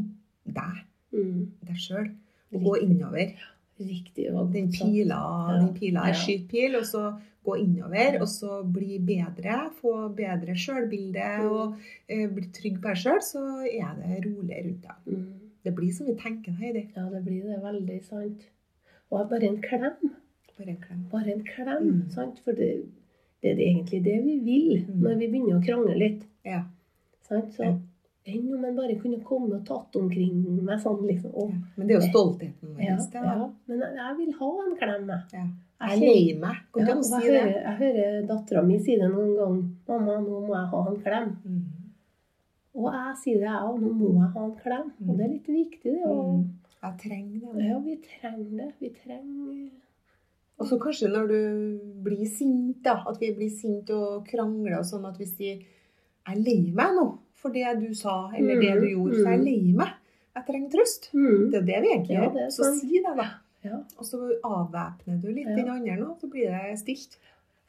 deg, Mm. deg sjøl. Gå innover. Riktig. Den pila, Ja. den pila er skytpil, og så gå innover, og så bli bedre, få bedre sjølbilde Mm. og eh, bli trygg på deg sjøl, så er det rolig rundt deg. Mm. Det blir som vi tenker, Heidi. Ja, det blir det. Veldig sant. Og bare en klem. Bare en klem. Bare en klem. Mm. Sant? For det, det er egentlig det vi vil Mm. når vi begynner å krangle litt. Ja. Sant? Så Ja. enn om en bare kunne komme og tatt omkring meg sånn, liksom. ja. Men det er jo stoltheten vår. ja, det, da. ja. Men jeg, jeg vil ha en klem, jeg. Ja. Jeg er lei meg. Går Ja, og si jeg, hører, jeg hører dattera mi si det noen gang. 'Mamma, nå må jeg ha en klem.' Mm. Og jeg sier det, jeg òg. 'Nå må jeg ha en klem.' Og det er litt viktig, det. Og, Mm. Jeg trenger det. ja, vi trenger det. Vi trenger Og så kanskje når du blir sint, da, at vi blir sint og krangler og sånn, at hvis de er lei meg nå for det du sa, eller det du Mm, gjorde', så er jeg er lei meg. Jeg trenger trøst. mm. Det er det vi egentlig gjør. er Så si det, da. Ja. Og så avvæpner du litt Ja. den andre nå, så blir det stilt.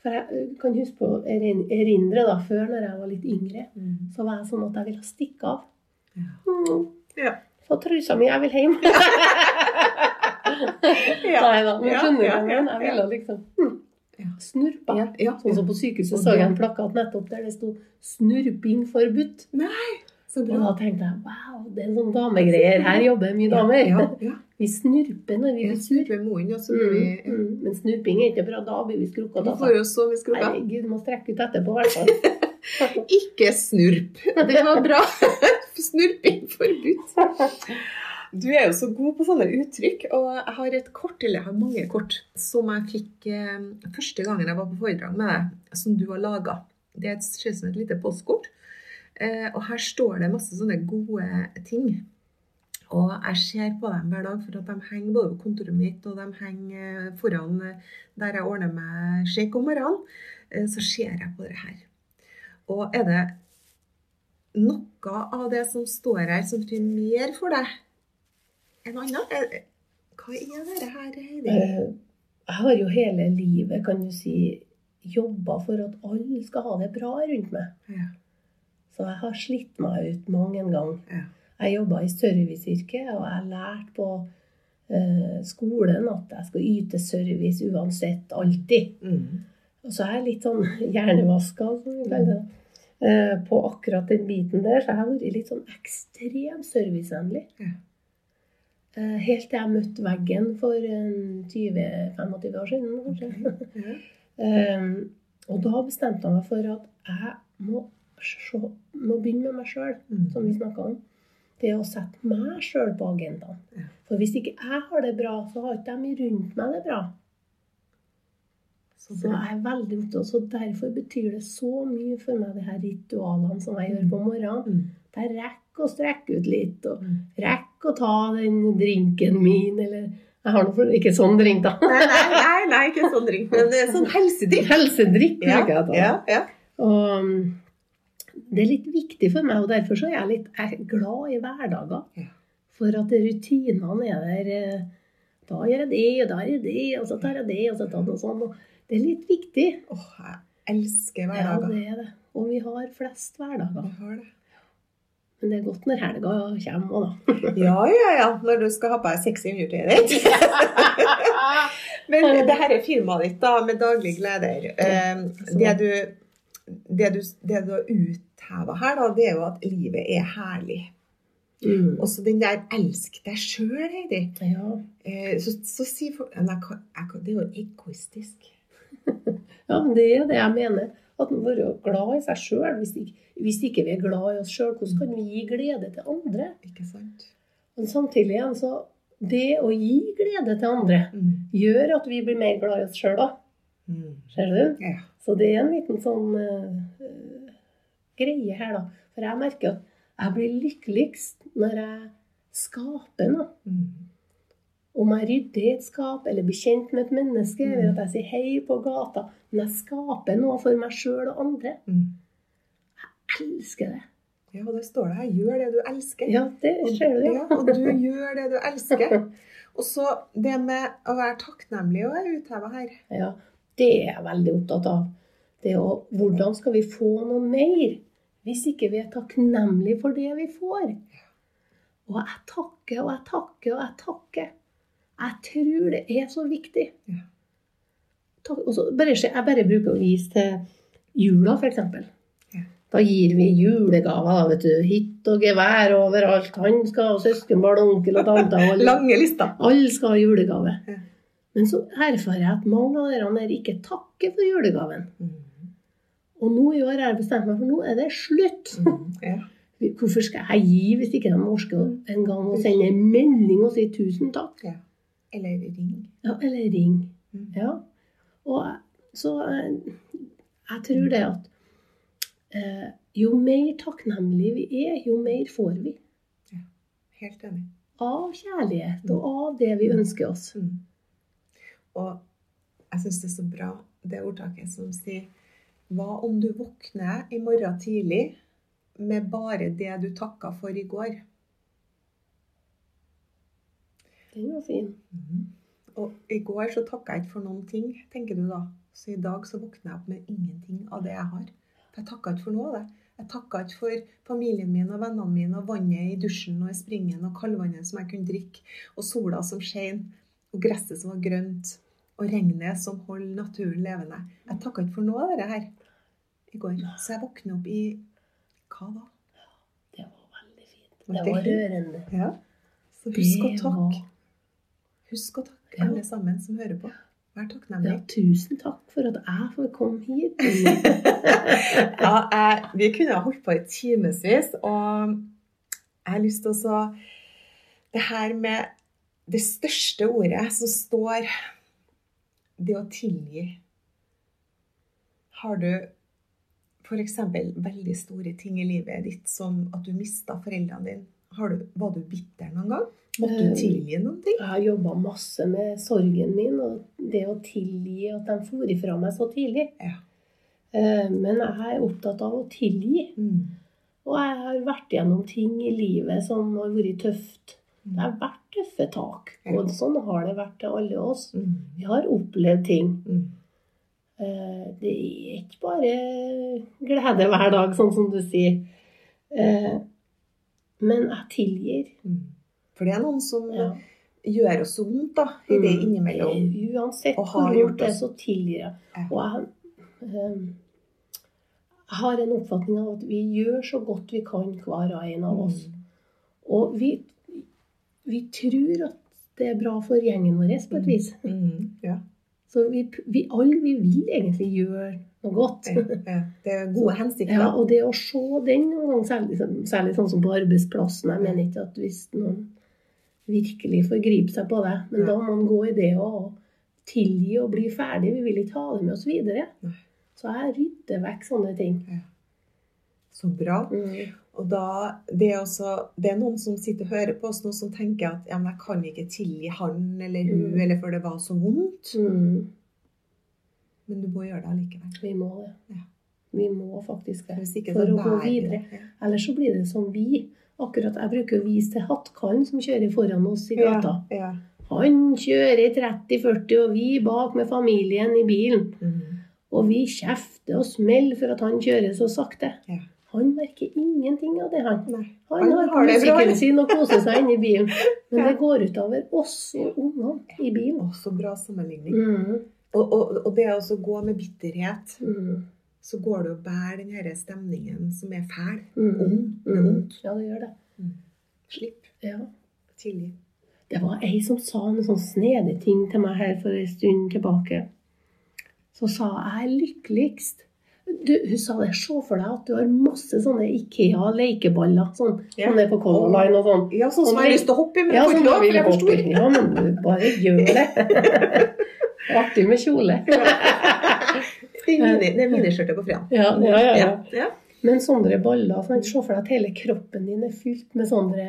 For jeg kan huske på erin- erindre da, før når jeg var litt yngre, så var jeg sånn at jeg ville stikke av. Ja. Mm. Ja. Få trusa mi, jeg vil hjem. [LAUGHS] [LAUGHS] Nei da, men skjønner du ja, ja, Jeg ville liksom mm, Ja. snurpa. Ja, ja, Sånn som på sykehuset så jeg en plakat nettopp der det sto 'snurping forbudt'. Så Og da tenkte jeg wow, det er sånn damegreier. Her jobber mye damer. Ja, ja. [LAUGHS] Vi snurper når vi blir sur. Mm, mm. Men snurping er ikke bra. Da blir vi skrukket. Vi Altså. får jo så vi skrukka. Herregud, må strekke ut etterpå, i hvert fall. [LAUGHS] Ikke snurp. Det var bra. Snurping forbudt. Du er jo så god på sånne uttrykk, og jeg har et kort, eller jeg har mange kort, som jeg fikk eh, første gangen jeg var på foredrag med deg, som du har laga. Det er et- som et lite postkort. Eh, og her står det masse sånne gode ting. Og jeg ser på dem hver dag, for at de henger både på kontoret mitt, og de henger foran eh, der jeg ordner meg shake om morgenen. Eh, så ser jeg på det her. Og er det noe av det som står her, som betyr mer for deg enn annet? Er- Hva er dette her, Heidi? Eh, Jeg har jo hele livet, kan du si, jobba for at alle skal ha det bra rundt meg. Ja. Så jeg har slitt meg ut mange en gang. Ja. Jeg jobba i serviceyrket, og jeg lærte på uh, skolen at jeg skal yte service uansett, alltid. Mm. Og så er jeg litt sånn [LAUGHS] hjernevaska, som vi kaller det, eh, på akkurat den biten der. Så jeg har vært litt sånn ekstremt servicevennlig. Ja. Eh, helt til jeg møtte veggen for 20-25 år siden, kanskje. Okay. Um, [LAUGHS] og da bestemte jeg meg for at jeg må, se, må begynne med meg sjøl, Mm. som vi snakka om. Det å sette meg sjøl på agendaen. Ja. For hvis ikke jeg har det bra, så har ikke de rundt meg det bra. Så Så jeg er veldig opptatt, så Derfor betyr det så mye for meg, de her ritualene som jeg gjør på morgenen. Mm. Der rekker å strekke ut litt, og Mm. rekker å ta den drinken min, eller Jeg har noe for- ikke sånn drink, da. Nei, nei, nei, ikke sånn drink, men det er sånn helsedrikk. Helsedrikk Ja, bruker jeg ta. ja, ja. Og um, det er litt viktig for meg, og derfor så er jeg litt jeg er glad i hverdager. For at rutinene er der. eh, Da gjør jeg det, og da gjør jeg det, og så tar jeg det, og så tar jeg noe sånn. Og det er litt viktig. Åh, jeg elsker Ja, det er det. Og vi har flest hverdager. Vi har det. Men det er godt når helga kommer òg, da. [LAUGHS] Ja, ja, ja. Når du skal ha på deg sexy undertøyet ditt. [LAUGHS] Men det her er firmaet ditt, da, med daglig gleder. Eh, Det du, det du, det du har utheva her, da, det er jo at livet er herlig. Mm. Også den der 'elsk deg sjøl', Heidi. Ja. Eh, Så, så sier folk Det er jo egoistisk. [LAUGHS] ja, det er det jeg mener. At man være glad i seg sjøl. Hvis, hvis ikke vi er glad i oss sjøl, hvordan kan vi gi glede til andre? Ikke sant? Men samtidig igjen, så det å gi glede til andre Mm. gjør at vi blir mer glad i oss sjøl da. Mm. Ser du? Ja. Så det er en liten sånn eh, greie her, da. For jeg merker at jeg blir lykkeligst når jeg skaper noe. Mm. Om jeg rydder et skap, eller blir kjent med et menneske, eller at jeg sier hei på gata. Men jeg skaper noe for meg sjøl og andre. Mm. Jeg elsker det. Ja, og det står det her. Gjør det du elsker. Ja, det ser du, Ja, ja. og du gjør det du elsker. [LAUGHS] Og så det med å være takknemlig og er utheva her. Ja, det er jeg veldig opptatt av. Det å, hvordan skal vi få noe mer hvis ikke vi er takknemlige for det vi får? Og jeg takker og jeg takker og jeg takker. Jeg tror det er så viktig. Ja. Takk, og bare, jeg bare bruker å vise til jula, f.eks. Ja. Da gir vi julegaver. vet du, Hytt og gevær overalt. Han skal ha søskenbarn og onkel og tante. og [LAUGHS] Lange lister. alle skal ha julegave. Ja. Men så erfarer jeg at mange av dere der ikke takker for julegaven. Mm. Og nå i år har jeg bestemt meg for nå er det slutt. Mm. Ja. [LAUGHS] Hvorfor skal jeg gi hvis ikke de orker å- en gang å sende en melding og si tusen takk? ja. Eller ring. Ja, eller ring. Mm. Ja. Og så eh, jeg tror det at eh, jo mer takknemlige vi er, jo mer får vi. Ja, Helt enig. Av kjærlighet og av det vi ønsker oss. Mm. Og jeg syns det er så bra, det ordtaket som sier Hva om du våkner i morgen tidlig med bare det du takka for i går? Den var fin. Og i går så takka jeg ikke for noen ting, tenker du da. Så i dag så våkner jeg opp med ingenting av det jeg har. For jeg takka ikke for noe av det. Jeg takka ikke for familien min og vennene mine og vannet i dusjen og i springen og kaldvannet som jeg kunne drikke, og sola som skein, og gresset som var grønt, og regnet som holder naturen levende. Jeg takka ikke for noe av det her i går. Så jeg våkner opp i hva da? Det var veldig fint. Det det var rørende. Ja. Så husk å takke. Husk å takke alle sammen som hører på. Vær takknemlig. Ja, tusen takk for at jeg får komme hit. [LAUGHS] [LAUGHS] ja, jeg, vi kunne ha holdt på i timevis, og jeg har lyst til å Det her med det største ordet som står Det å tilgi. Har du f.eks. veldig store ting i livet ditt, som at du mista foreldrene dine? Har du, var du bitter noen gang? Måtte Eh, du tilgi noen ting? Jeg har jobba masse med sorgen min, og det å tilgi at de for ifra meg så tidlig. Ja. Eh, Men jeg er opptatt av å tilgi. Mm. Og jeg har vært gjennom ting i livet som har vært tøft. Det har vært tøffe tak. Og sånn har det vært til alle oss. Mm. Vi har opplevd ting. Mm. Eh, Det er ikke bare glede hver dag, sånn som du sier. Men jeg tilgir. Mm. For det er noen som Ja. gjør oss så vondt, da, i det Mm. innimellom. Uansett hvor har gjort gjort det, så tilgir jeg. Og jeg, jeg har en oppfatning av at vi gjør så godt vi kan, hver og en av oss. Mm. Og vi, vi tror at det er bra for gjengen vår på et vis. Mm. Ja. Så vi, vi alle vi vil egentlig gjøre noe godt. Ja. ja. Det er gode hensikter. Ja, og det å se den noen gang, særlig, særlig sånn som på arbeidsplassen Jeg mener ikke at hvis noen virkelig forgriper seg på det, men Ja. da må man gå i det og tilgi og bli ferdig. Vi vil ikke ha det med oss videre. Så jeg rydder vekk sånne ting. Så bra. Mm. Og da, det, er også, det er noen som sitter og hører på oss nå, som tenker at ja, men jeg kan ikke tilgi han eller hun, Mm. eller for det var så vondt. Mm. Men du må gjøre det allikevel. Vi må det. Ja. Vi må faktisk det. Hvis ikke For å gå videre. det. Ellers så blir det som vi. Akkurat Jeg bruker å vise til hattkallen som kjører foran oss i gata. Ja, ja. Han kjører i 30-40, og vi bak med familien i bilen. Mm. Og vi kjefter og smeller for at han kjører så sakte. Ja. Han merker ingenting av det, han. Nei. Han, Han har det musikken sin og koser seg inni bilen. Men Ja. det går utover oss og ungene i bilen. Å, så bra sammenligning. Mm. Og, og, og det å gå med bitterhet, Mm. så går det å bære den denne stemningen som er fæl. Mm. Ond. Det er Mm. ondt. Ja, det gjør det. Slipp. Ja. Tilgi. Det var ei som sa en sånn snedig ting til meg her for en stund tilbake. Så sa jeg lykkeligst. Du, hun sa det, se for deg at du har masse sånne Ikea-lekeballer. Sånn, Ja. Sånne på Color Line og sånn. Ja, sånn som jeg har lyst til å hoppe i, men Ja, jeg får som ikke lov, for vil jeg hoppe i. Ja, men du bare gjør det. [LAUGHS] Artig med kjole. Det er mini- miniskjørtet på fredag. Ja, ja, ja, ja. ja. Men sånne baller, sånn se for deg at hele kroppen din er fylt med sånne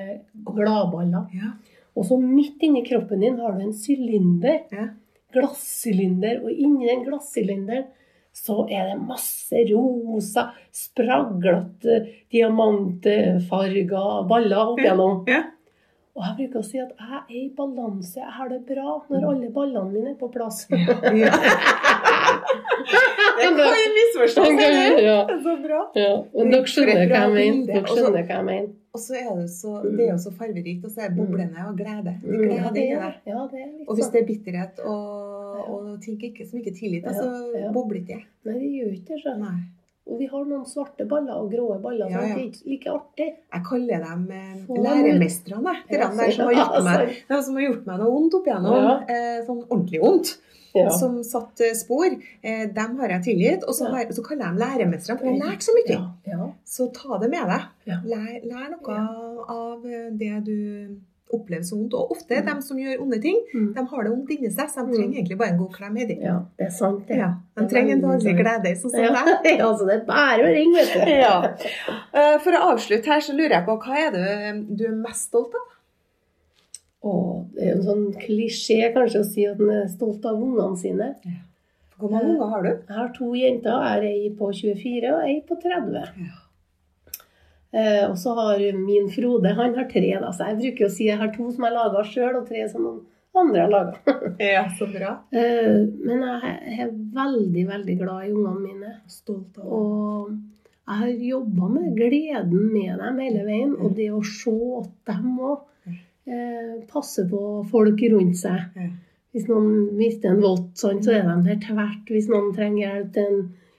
gladballer. Ja. Og så midt inni kroppen din har du en sylinder. Ja. Glassylinder. Og inni den glassylinderen så er det masse rosa, spraglete, diamantfarga baller opp igjennom. Ja. Og jeg bruker å si at jeg er i balanse. Jeg har det bra når alle ballene mine er på plass. Ja. [LAUGHS] Det kan jo misforstås, ja. Så bra. Ja, men dere skjønner hva jeg mener. Dere skjønner hva jeg mener. Og så er det så, det er jo så fargerikt, og så er boblene boblende og glede. Det Mm, Ja, det er, ja, det er litt Og hvis sånn. det er bitterhet og, og ting ikke, som ikke tillit. Altså, Ja, så ja. bobler ikke. Nei, det gjør ikke det. så. Nei. Og vi har noen svarte baller og grå baller, Ja, så det er ikke like artig. Jeg kaller dem eh, læremestrene. De Ja, der som har, gjort meg, de som har gjort meg noe vondt opp igjennom. Ja. Eh, sånn ordentlig vondt. Ja. Som satt eh, spor. Eh, dem har jeg tilgitt. Og så, Ja. har, så kaller jeg dem læremestrene, for jeg har lært så mye. Ja, ja. Så ta det med deg. Ja. Lær, lær noe av det du opplever så vondt. Og ofte de som gjør onde ting, Mm. de har det vondt inni seg, så de Mm. trenger egentlig bare en god klem. Heidi. ja, det er sant, det. Ja, de Det er trenger en daglig glede, sånn som Ja, deg. [LAUGHS] altså, det er bare å ringe, vet du. [LAUGHS] Ja. Eh, For å avslutte her, så lurer jeg på hva er det du er mest stolt av? Å, det er jo en sånn klisjé kanskje å si at en er stolt av ungene sine. Hvor mange unger har du? Jeg har to jenter. Jeg har ei på 24 og ei på 30. Eh, og så har min Frode han har tre. da, så Jeg bruker å si jeg har to som jeg laga sjøl, og tre som noen andre har laga. [LAUGHS] Ja, så bra. Eh, men jeg er veldig, veldig glad i ungene mine. Stolt av. Og jeg har jobba med gleden med dem hele veien. Og det å se at dem òg eh, passer på folk rundt seg. Ja. Hvis noen mister en vott, sånn, så er de der tvert. Hvis noen trenger hjelp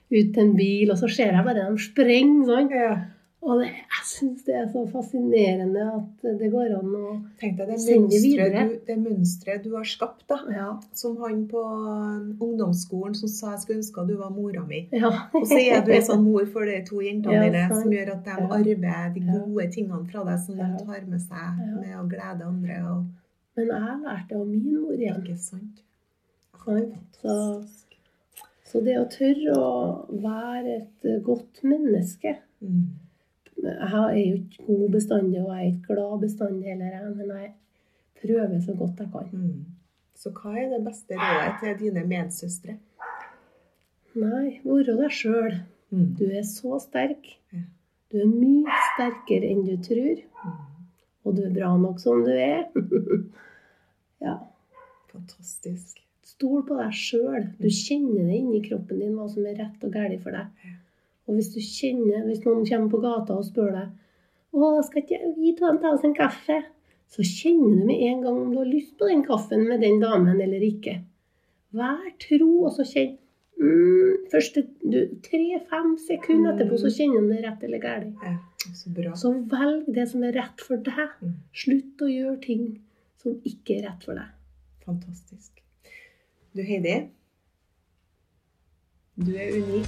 ut til en bil, og så ser jeg bare dem sprenge. Sånn. Og det, jeg syns det er så fascinerende at det går an å Tenk deg det mønsteret det du, har skapt, da. Ja. Som han på ungdomsskolen som sa jeg skulle ønske du var mora mi. ja. Og så er du en sånn mor for de to jentene [LAUGHS] dine, ja, som gjør at de arver de gode tingene fra deg, som de tar med seg med å glede andre. Og, Men jeg har lært det av min mor igjen. ikke sant? Så, så det å tørre å være et godt menneske Mm. Jeg er jo ikke god bestandig, og jeg er ikke glad bestandig heller, men jeg prøver så godt jeg kan. Mm. Så hva er det beste rådet til dine medsøstre? Nei, være deg sjøl. Mm. Du er så sterk. Du er mye sterkere enn du tror. Og du er bra nok som du er. [LAUGHS] ja. Fantastisk. Stol på deg sjøl. Du kjenner det inni kroppen din hva som er rett og galt for deg. Og hvis du kjenner, hvis noen kommer på gata og spør deg å, skal ikke vi ta ta oss en kaffe? Så kjenner du med en gang om du har lyst på den kaffen med den damen eller ikke. Vær tro, og så kjenn mm, Første tre-fem sekunder etterpå så kjenner du om det er rett eller galt. Ja, så. Så velg det som er rett for deg. Mm. Slutt å gjøre ting som ikke er rett for deg. Fantastisk. Du Heidi, du er unik.